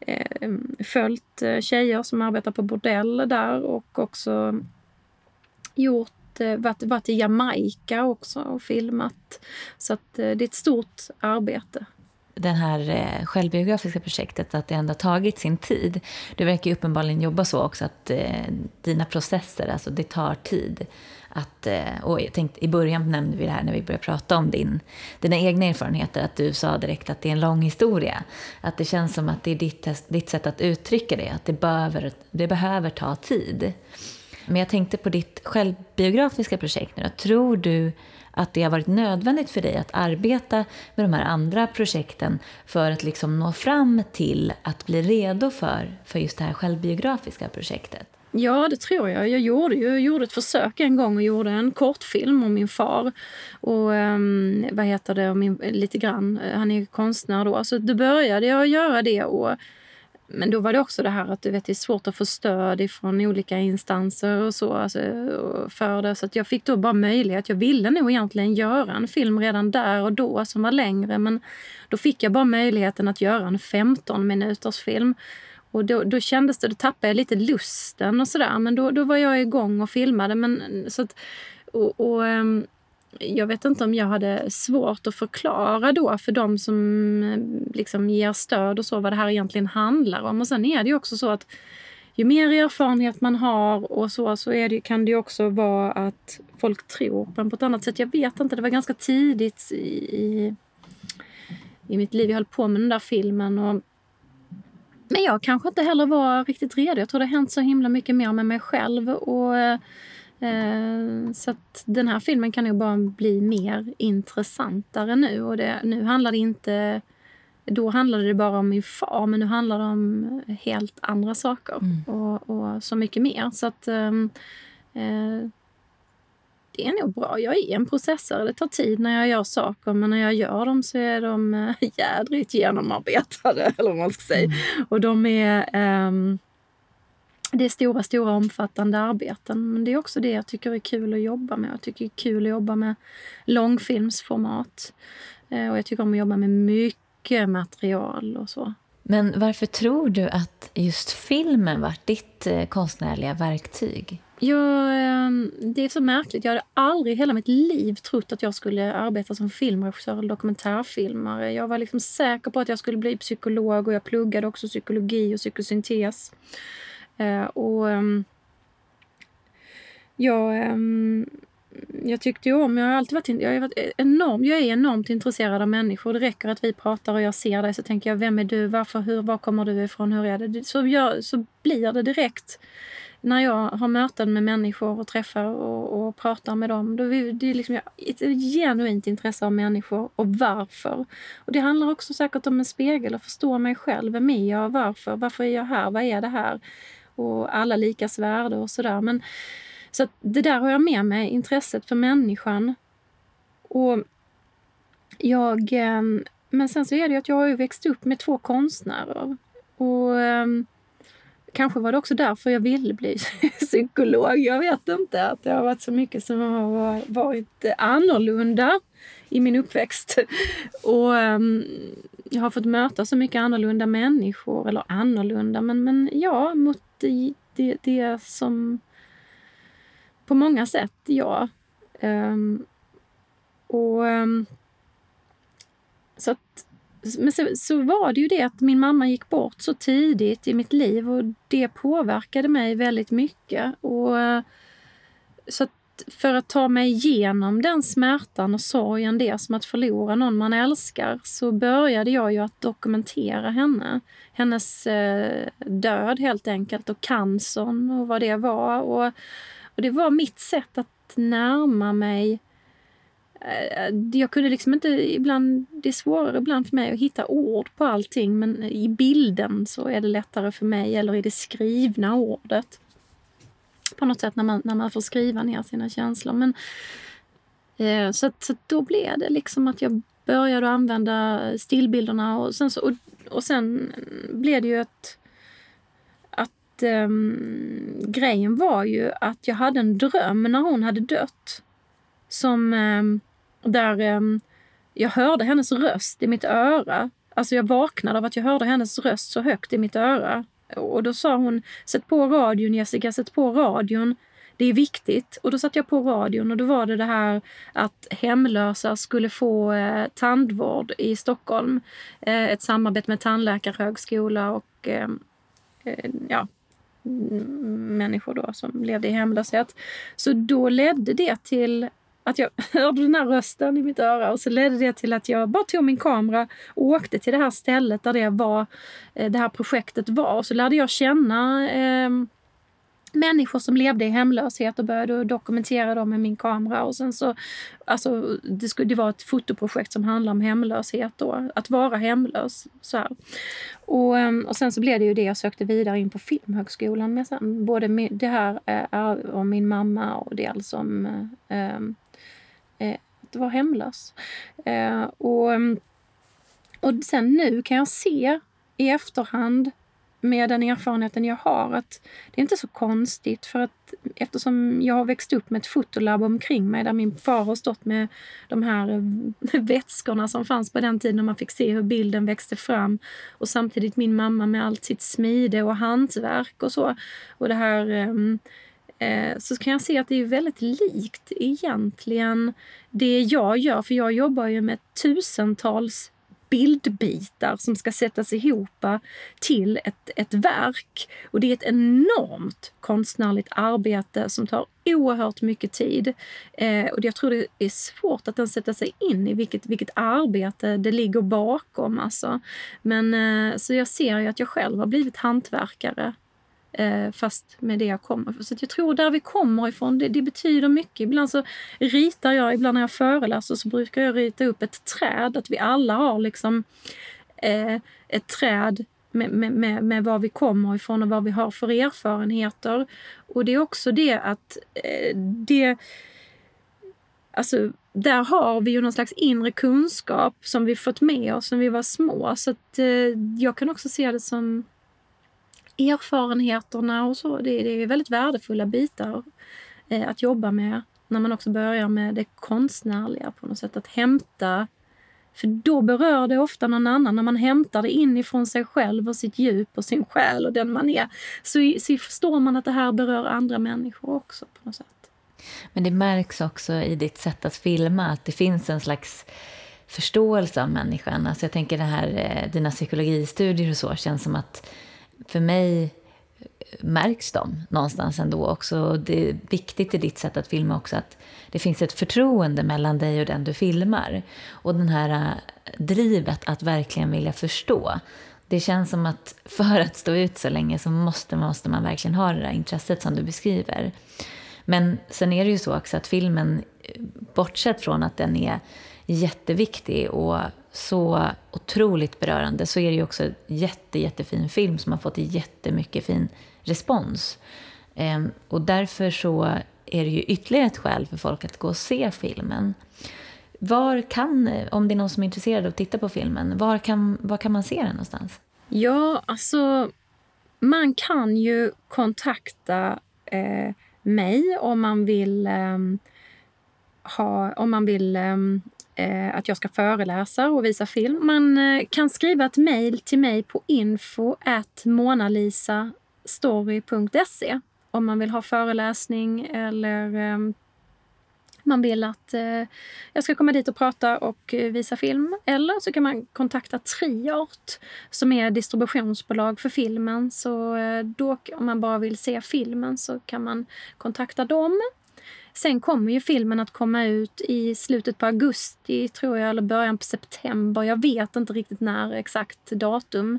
eh följt eh, tjejer som arbetar på bordell där och också gjort Eh, varit, varit i Jamaica också och filmat. Så att, eh, det är ett stort arbete det här eh, självbiografiska projektet, att det ändå har tagit sin tid. Du verkar ju uppenbarligen jobba så också, att eh, dina processer, alltså det tar tid. Att, eh, och jag tänkte, I början nämnde vi det här när vi började prata om din, dina egna erfarenheter, att du sa direkt att det är en lång historia. Att det känns som att det är ditt, ditt sätt att uttrycka det, att det behöver, det behöver ta tid. Men jag tänkte på ditt självbiografiska projekt nu. Tror du att det har varit nödvändigt för dig att arbeta med de här andra projekten för att liksom nå fram till att bli redo för, för just det här självbiografiska projektet? Ja, det tror jag. Jag gjorde, jag gjorde ett försök en gång och gjorde en kortfilm om min far. Och um, vad heter det, min, lite grann. Han är konstnär då. Så då började jag göra det och men då var det också det här att du vet, det är svårt att få stöd från olika instanser och så alltså, för det. Så att jag fick då bara möjlighet. Jag ville nog egentligen göra en film redan där och då som var längre men då fick jag bara möjligheten att göra en 15 minuters film. och då, då kändes det, då tappade jag lite lusten och sådär. Men då, då var jag igång och filmade. Men, så att, och, och ehm, jag vet inte om jag hade svårt att förklara då för de som eh, liksom ger stöd och så vad det här egentligen handlar om. Och sen är det ju också så att ju mer erfarenhet man har och så, så är det, kan det också vara att folk tror på en på ett annat sätt. Jag vet inte, det var ganska tidigt i, i, i mitt liv. Jag höll på med den där filmen. Och, men jag kanske inte heller var riktigt redo. Jag tror det har hänt så himla mycket mer med mig själv. Och eh, Eh, så att den här filmen kan nog bara bli mer intressantare nu. Och det, nu handlar det inte... Då handlade det bara om min far, men nu handlar det om helt andra saker. Mm. Och, och, så mycket mer. Så att... Um, eh, det är nog bra. Jag är en processare. Det tar tid när jag gör saker, men när jag gör dem så är de äh, jädrigt genomarbetade, eller vad man ska säga. Mm. Och de är... Um, det är stora, stora omfattande arbeten. Men det är också det jag tycker är kul att jobba med. Jag tycker det är kul att jobba med långfilmsformat. Eh, och jag tycker om att jobba med mycket material och så. Men varför tror du att just filmen var ditt eh, konstnärliga verktyg? Ja, ehm, det är så märkligt. Jag hade aldrig i hela mitt liv trott att jag skulle arbeta som filmregissör eller dokumentärfilmare. Jag var liksom säker på att jag skulle bli psykolog och jag pluggade också psykologi och psykosyntes. Eh, och ehm, jag, ehm, jag tyckte ju om, jag har alltid varit, jag har varit e- enorm, jag är enormt intresserad av människor. Det räcker att vi pratar och jag ser dig så tänker jag, vem är du, varför, hur, var kommer du ifrån, hur är det? Så, jag, så blir det direkt när jag har möten med människor och träffar och, och pratar med dem. Då är det liksom ett genuint intresse av människor och varför. Och Det handlar också säkert om en spegel, att förstå mig själv. Vem är jag? Varför? Varför är jag här? Vad är det här? Och alla likas värde och sådär. Men, så det där har jag med mig, intresset för människan. Och jag, eh, men sen så är det ju att jag har ju växt upp med två konstnärer. Och ehm, kanske var det också därför jag ville bli psykolog. Jag vet inte. Att det har varit så mycket som har varit annorlunda i min uppväxt. Och um, jag har fått möta så mycket annorlunda människor. Eller annorlunda, men, men ja, mot det, det, det som på många sätt, ja. Um, och um, så att, men så, så, var det ju det att min mamma gick bort så tidigt i mitt liv och det påverkade mig väldigt mycket. Och, eh, så att för att ta mig igenom den smärtan och sorgen, det som att förlora någon man älskar, så började jag ju att dokumentera henne. Hennes eh, död helt enkelt och cancern och vad det var. Och, och det var mitt sätt att närma mig eh, jag kunde liksom inte ibland, det är svårare ibland för mig att hitta ord på allting men i bilden så är det lättare för mig, eller i det skrivna ordet på något sätt när man, när man får skriva ner sina känslor. Men, eh, så, så då blev det liksom att jag började använda stillbilderna och sen, så, och, och sen blev det ju att, att um, grejen var ju att jag hade en dröm när hon hade dött. Som um, där um, jag hörde hennes röst i mitt öra. Alltså jag vaknade av att jag hörde hennes röst så högt i mitt öra. Och då sa hon, sätt på radion Jessica, sätt på radion. Det är viktigt. Och då satte jag på radion och då var det det här att hemlösa skulle få eh, tandvård i Stockholm. Eh, ett samarbete med tandläkarhögskola och eh, eh ja, människor då som levde i hemlöshet. Så då ledde det till att jag hörde den här rösten i mitt öra och så ledde det till att jag bara tog min kamera och åkte till det här stället där det, var, eh, det här projektet var. Och så lärde jag känna eh, människor som levde i hemlöshet och började dokumentera dem med min kamera. Och sen så, alltså, det, skulle, det var ett fotoprojekt som handlade om hemlöshet då, att vara hemlös. Så här. Och, ehm, och sen så blev det ju det jag sökte vidare in på Filmhögskolan med sen. Både det här eh, om min mamma och dels om eh, ehm, Eh, att vara hemlös. Eh, och, mm, och sen nu kan jag se i efterhand med den erfarenheten jag har att det är inte så konstigt för att eftersom jag har växt upp med ett fotolabb omkring mig där min far har stått med de här mm, vätskorna som fanns på den tiden när man fick se hur bilden växte fram och samtidigt min mamma med allt sitt smide och hantverk och så. Och det här eh, Eh, så kan jag se att det är väldigt likt egentligen det jag gör, för jag jobbar ju med tusentals bildbitar som ska sättas ihop till ett, ett verk. Och det är ett enormt konstnärligt arbete som tar oerhört mycket tid. Eh, och jag tror det är svårt att sätta sig in i vilket, vilket arbete det ligger bakom. Alltså. Men, eh, så jag ser ju att jag själv har blivit hantverkare Eh, fast med det jag kommer Så jag tror där vi kommer ifrån, det, det, betyder mycket. Ibland så ritar jag, ibland när jag föreläser så brukar jag rita upp ett träd. Att vi alla har liksom eh, ett träd med, med, med, med var vi kommer ifrån och vad vi har för erfarenheter. Och det är också det att eh, det Alltså, där har vi ju någon slags inre kunskap som vi fått med oss när vi var små. Så att, eh, jag kan också se det som erfarenheterna och så, det, det är väldigt värdefulla bitar eh, att jobba med när man också börjar med det konstnärliga på något sätt. Att hämta, för då berör det ofta någon annan. När man hämtar det inifrån sig själv och sitt djup och sin själ och den man är så, så förstår man att det här berör andra människor också på något sätt. Men det märks också i ditt sätt att filma att det finns en slags förståelse av människan. Alltså jag tänker det här, eh, dina psykologistudier och så känns som att för mig eh, märks de någonstans ändå också. Det är viktigt i ditt sätt att filma också att det finns ett förtroende mellan dig och den du filmar. Och den här eh, drivet att verkligen vilja förstå. Det känns som att för att stå ut så länge så måste, måste man verkligen ha det där intresset som du beskriver. Men sen är det ju så också att filmen, eh, bortsett från att den är jätteviktig och så otroligt berörande så är det ju också en jätte, jättefin film som har fått jättemycket fin respons. Ehm, och därför så är det ju ytterligare ett skäl för folk att gå och se filmen. Var kan, om det är någon som är intresserad av att titta på filmen, var kan, var kan man se den någonstans? Ja, alltså man kan ju kontakta eh, mig om man vill eh, ha, om man vill eh, Eh, att jag ska föreläsa och visa film. Man eh, kan skriva ett mejl till mig på info monalisastory.se om man vill ha föreläsning eller eh, man vill att eh, jag ska komma dit och prata och eh, visa film. Eller så kan man kontakta Triart som är distributionsbolag för filmen. Så eh, då, om man bara vill se filmen så kan man kontakta dem. Sen kommer ju filmen att komma ut i slutet på augusti, tror jag, eller början på september. Jag vet inte riktigt när exakt datum.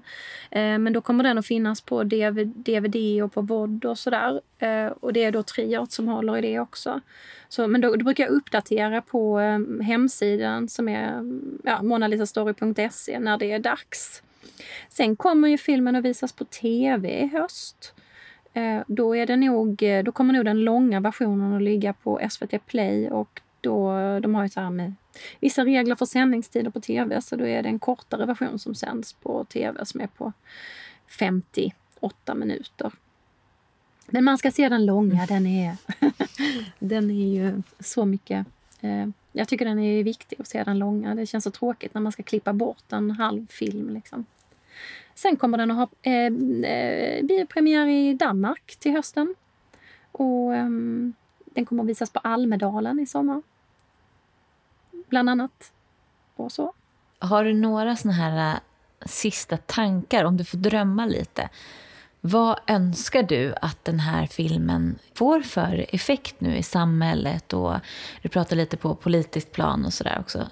Eh, men då kommer den att finnas på DVD och på VOD och sådär. Eh, och det är då Triart som håller i det också. Så, men då, då brukar jag uppdatera på eh, hemsidan som är ja, monalisastory.se när det är dags. Sen kommer ju filmen att visas på TV i höst. Eh, då, är det nog, eh, då kommer nog den långa versionen att ligga på SVT Play och då, de har ju så här med vissa regler för sändningstider på tv så då är det en kortare version som sänds på tv som är på 58 minuter. Men man ska se den långa, den är, den är ju så mycket eh, jag tycker den är viktig att se den långa. Det känns så tråkigt när man ska klippa bort en halv film. Liksom. Sen kommer den att ha eh, eh, biopremiär i Danmark till hösten. Och eh, den kommer att visas på Almedalen i sommar. Bland annat. Och så. Har du några såna här eh, sista tankar, om du får drömma lite? Vad önskar du att den här filmen får för effekt nu i samhället? Och du pratar lite på politiskt plan och sådär också.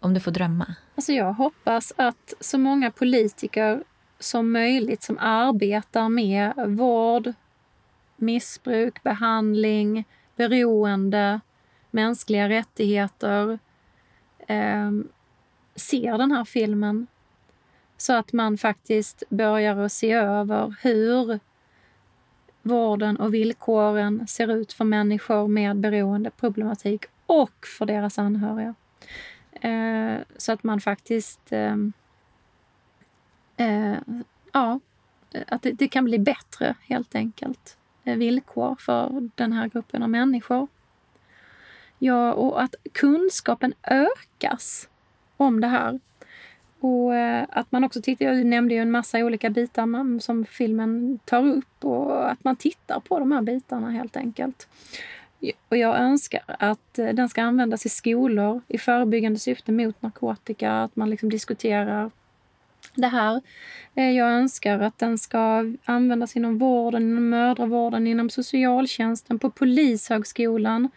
Om du får drömma. Alltså jag hoppas att så många politiker som möjligt som arbetar med vård, missbruk, behandling, beroende, mänskliga rättigheter eh, ser den här filmen så att man faktiskt börjar att se över hur vården och villkoren ser ut för människor med beroendeproblematik och för deras anhöriga. Eh, så att man faktiskt eh, eh, ja, att det, det kan bli bättre helt enkelt. Eh, villkor för den här gruppen av människor. Ja, och att kunskapen ökas om det här. Och eh, att man också tittar, jag nämnde ju en massa olika bitar som filmen tar upp och att man tittar på de här bitarna helt enkelt. Och jag önskar att eh, den ska användas i skolor i förebyggande syfte mot narkotika, att man liksom diskuterar det här. Eh, jag önskar att den ska användas inom vården, inom mödravården, inom socialtjänsten, på Polishögskolan,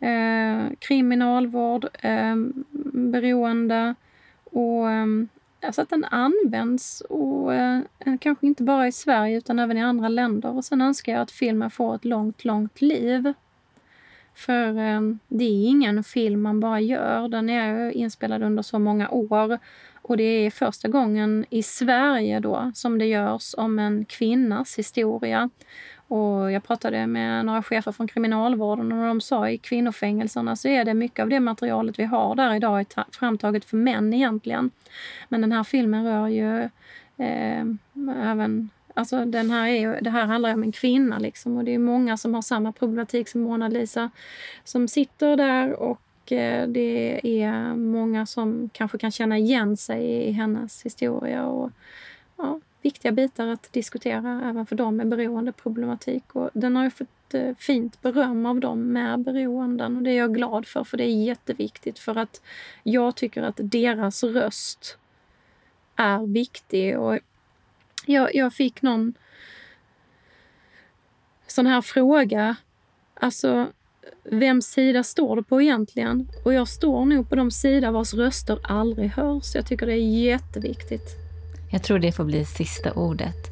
eh, kriminalvård, eh, beroende och eh, alltså att den används och eh, kanske inte bara i Sverige utan även i andra länder. Och sen önskar jag att filmen får ett långt, långt liv. För det är ingen film man bara gör. Den är inspelad under så många år. Och det är första gången i Sverige då som det görs om en kvinnas historia. Och jag pratade med några chefer från kriminalvården och de sa i kvinnofängelserna så är det mycket av det materialet vi har där idag är framtaget för män egentligen. Men den här filmen rör ju eh, även Alltså den här är ju, det här handlar om en kvinna liksom och det är många som har samma problematik som Mona Lisa som sitter där och eh, det är många som kanske kan känna igen sig i hennes historia. Och, ja, viktiga bitar att diskutera även för dem med beroendeproblematik. Och den har ju fått eh, fint beröm av dem med beroenden och det är jag glad för, för det är jätteviktigt för att jag tycker att deras röst är viktig. Och jag, jag fick någon sån här fråga. Alltså, vems sida står du på egentligen? Och jag står nog på de sidor vars röster aldrig hörs. Jag tycker det är jätteviktigt. Jag tror det får bli sista ordet.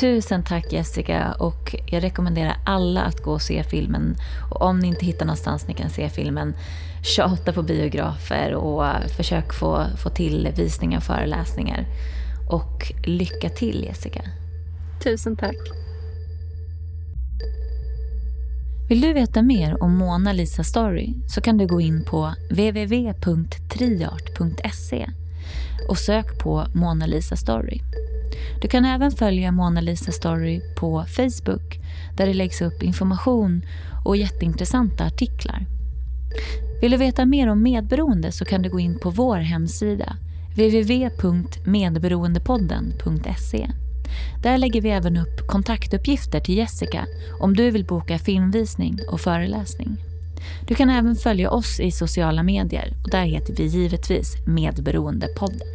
Tusen tack Jessica och jag rekommenderar alla att gå och se filmen. Och om ni inte hittar någonstans ni kan se filmen, tjata på biografer och försök få, få till visningar och föreläsningar. Och lycka till Jessica. Tusen tack. Vill du veta mer om Mona Lisa Story så kan du gå in på www.triart.se och sök på Mona Lisa Story. Du kan även följa Mona Lisa Story på Facebook där det läggs upp information och jätteintressanta artiklar. Vill du veta mer om medberoende så kan du gå in på vår hemsida www.medberoendepodden.se. Där lägger vi även upp kontaktuppgifter till Jessica om du vill boka filmvisning och föreläsning. Du kan även följa oss i sociala medier och där heter vi givetvis Medberoendepodden.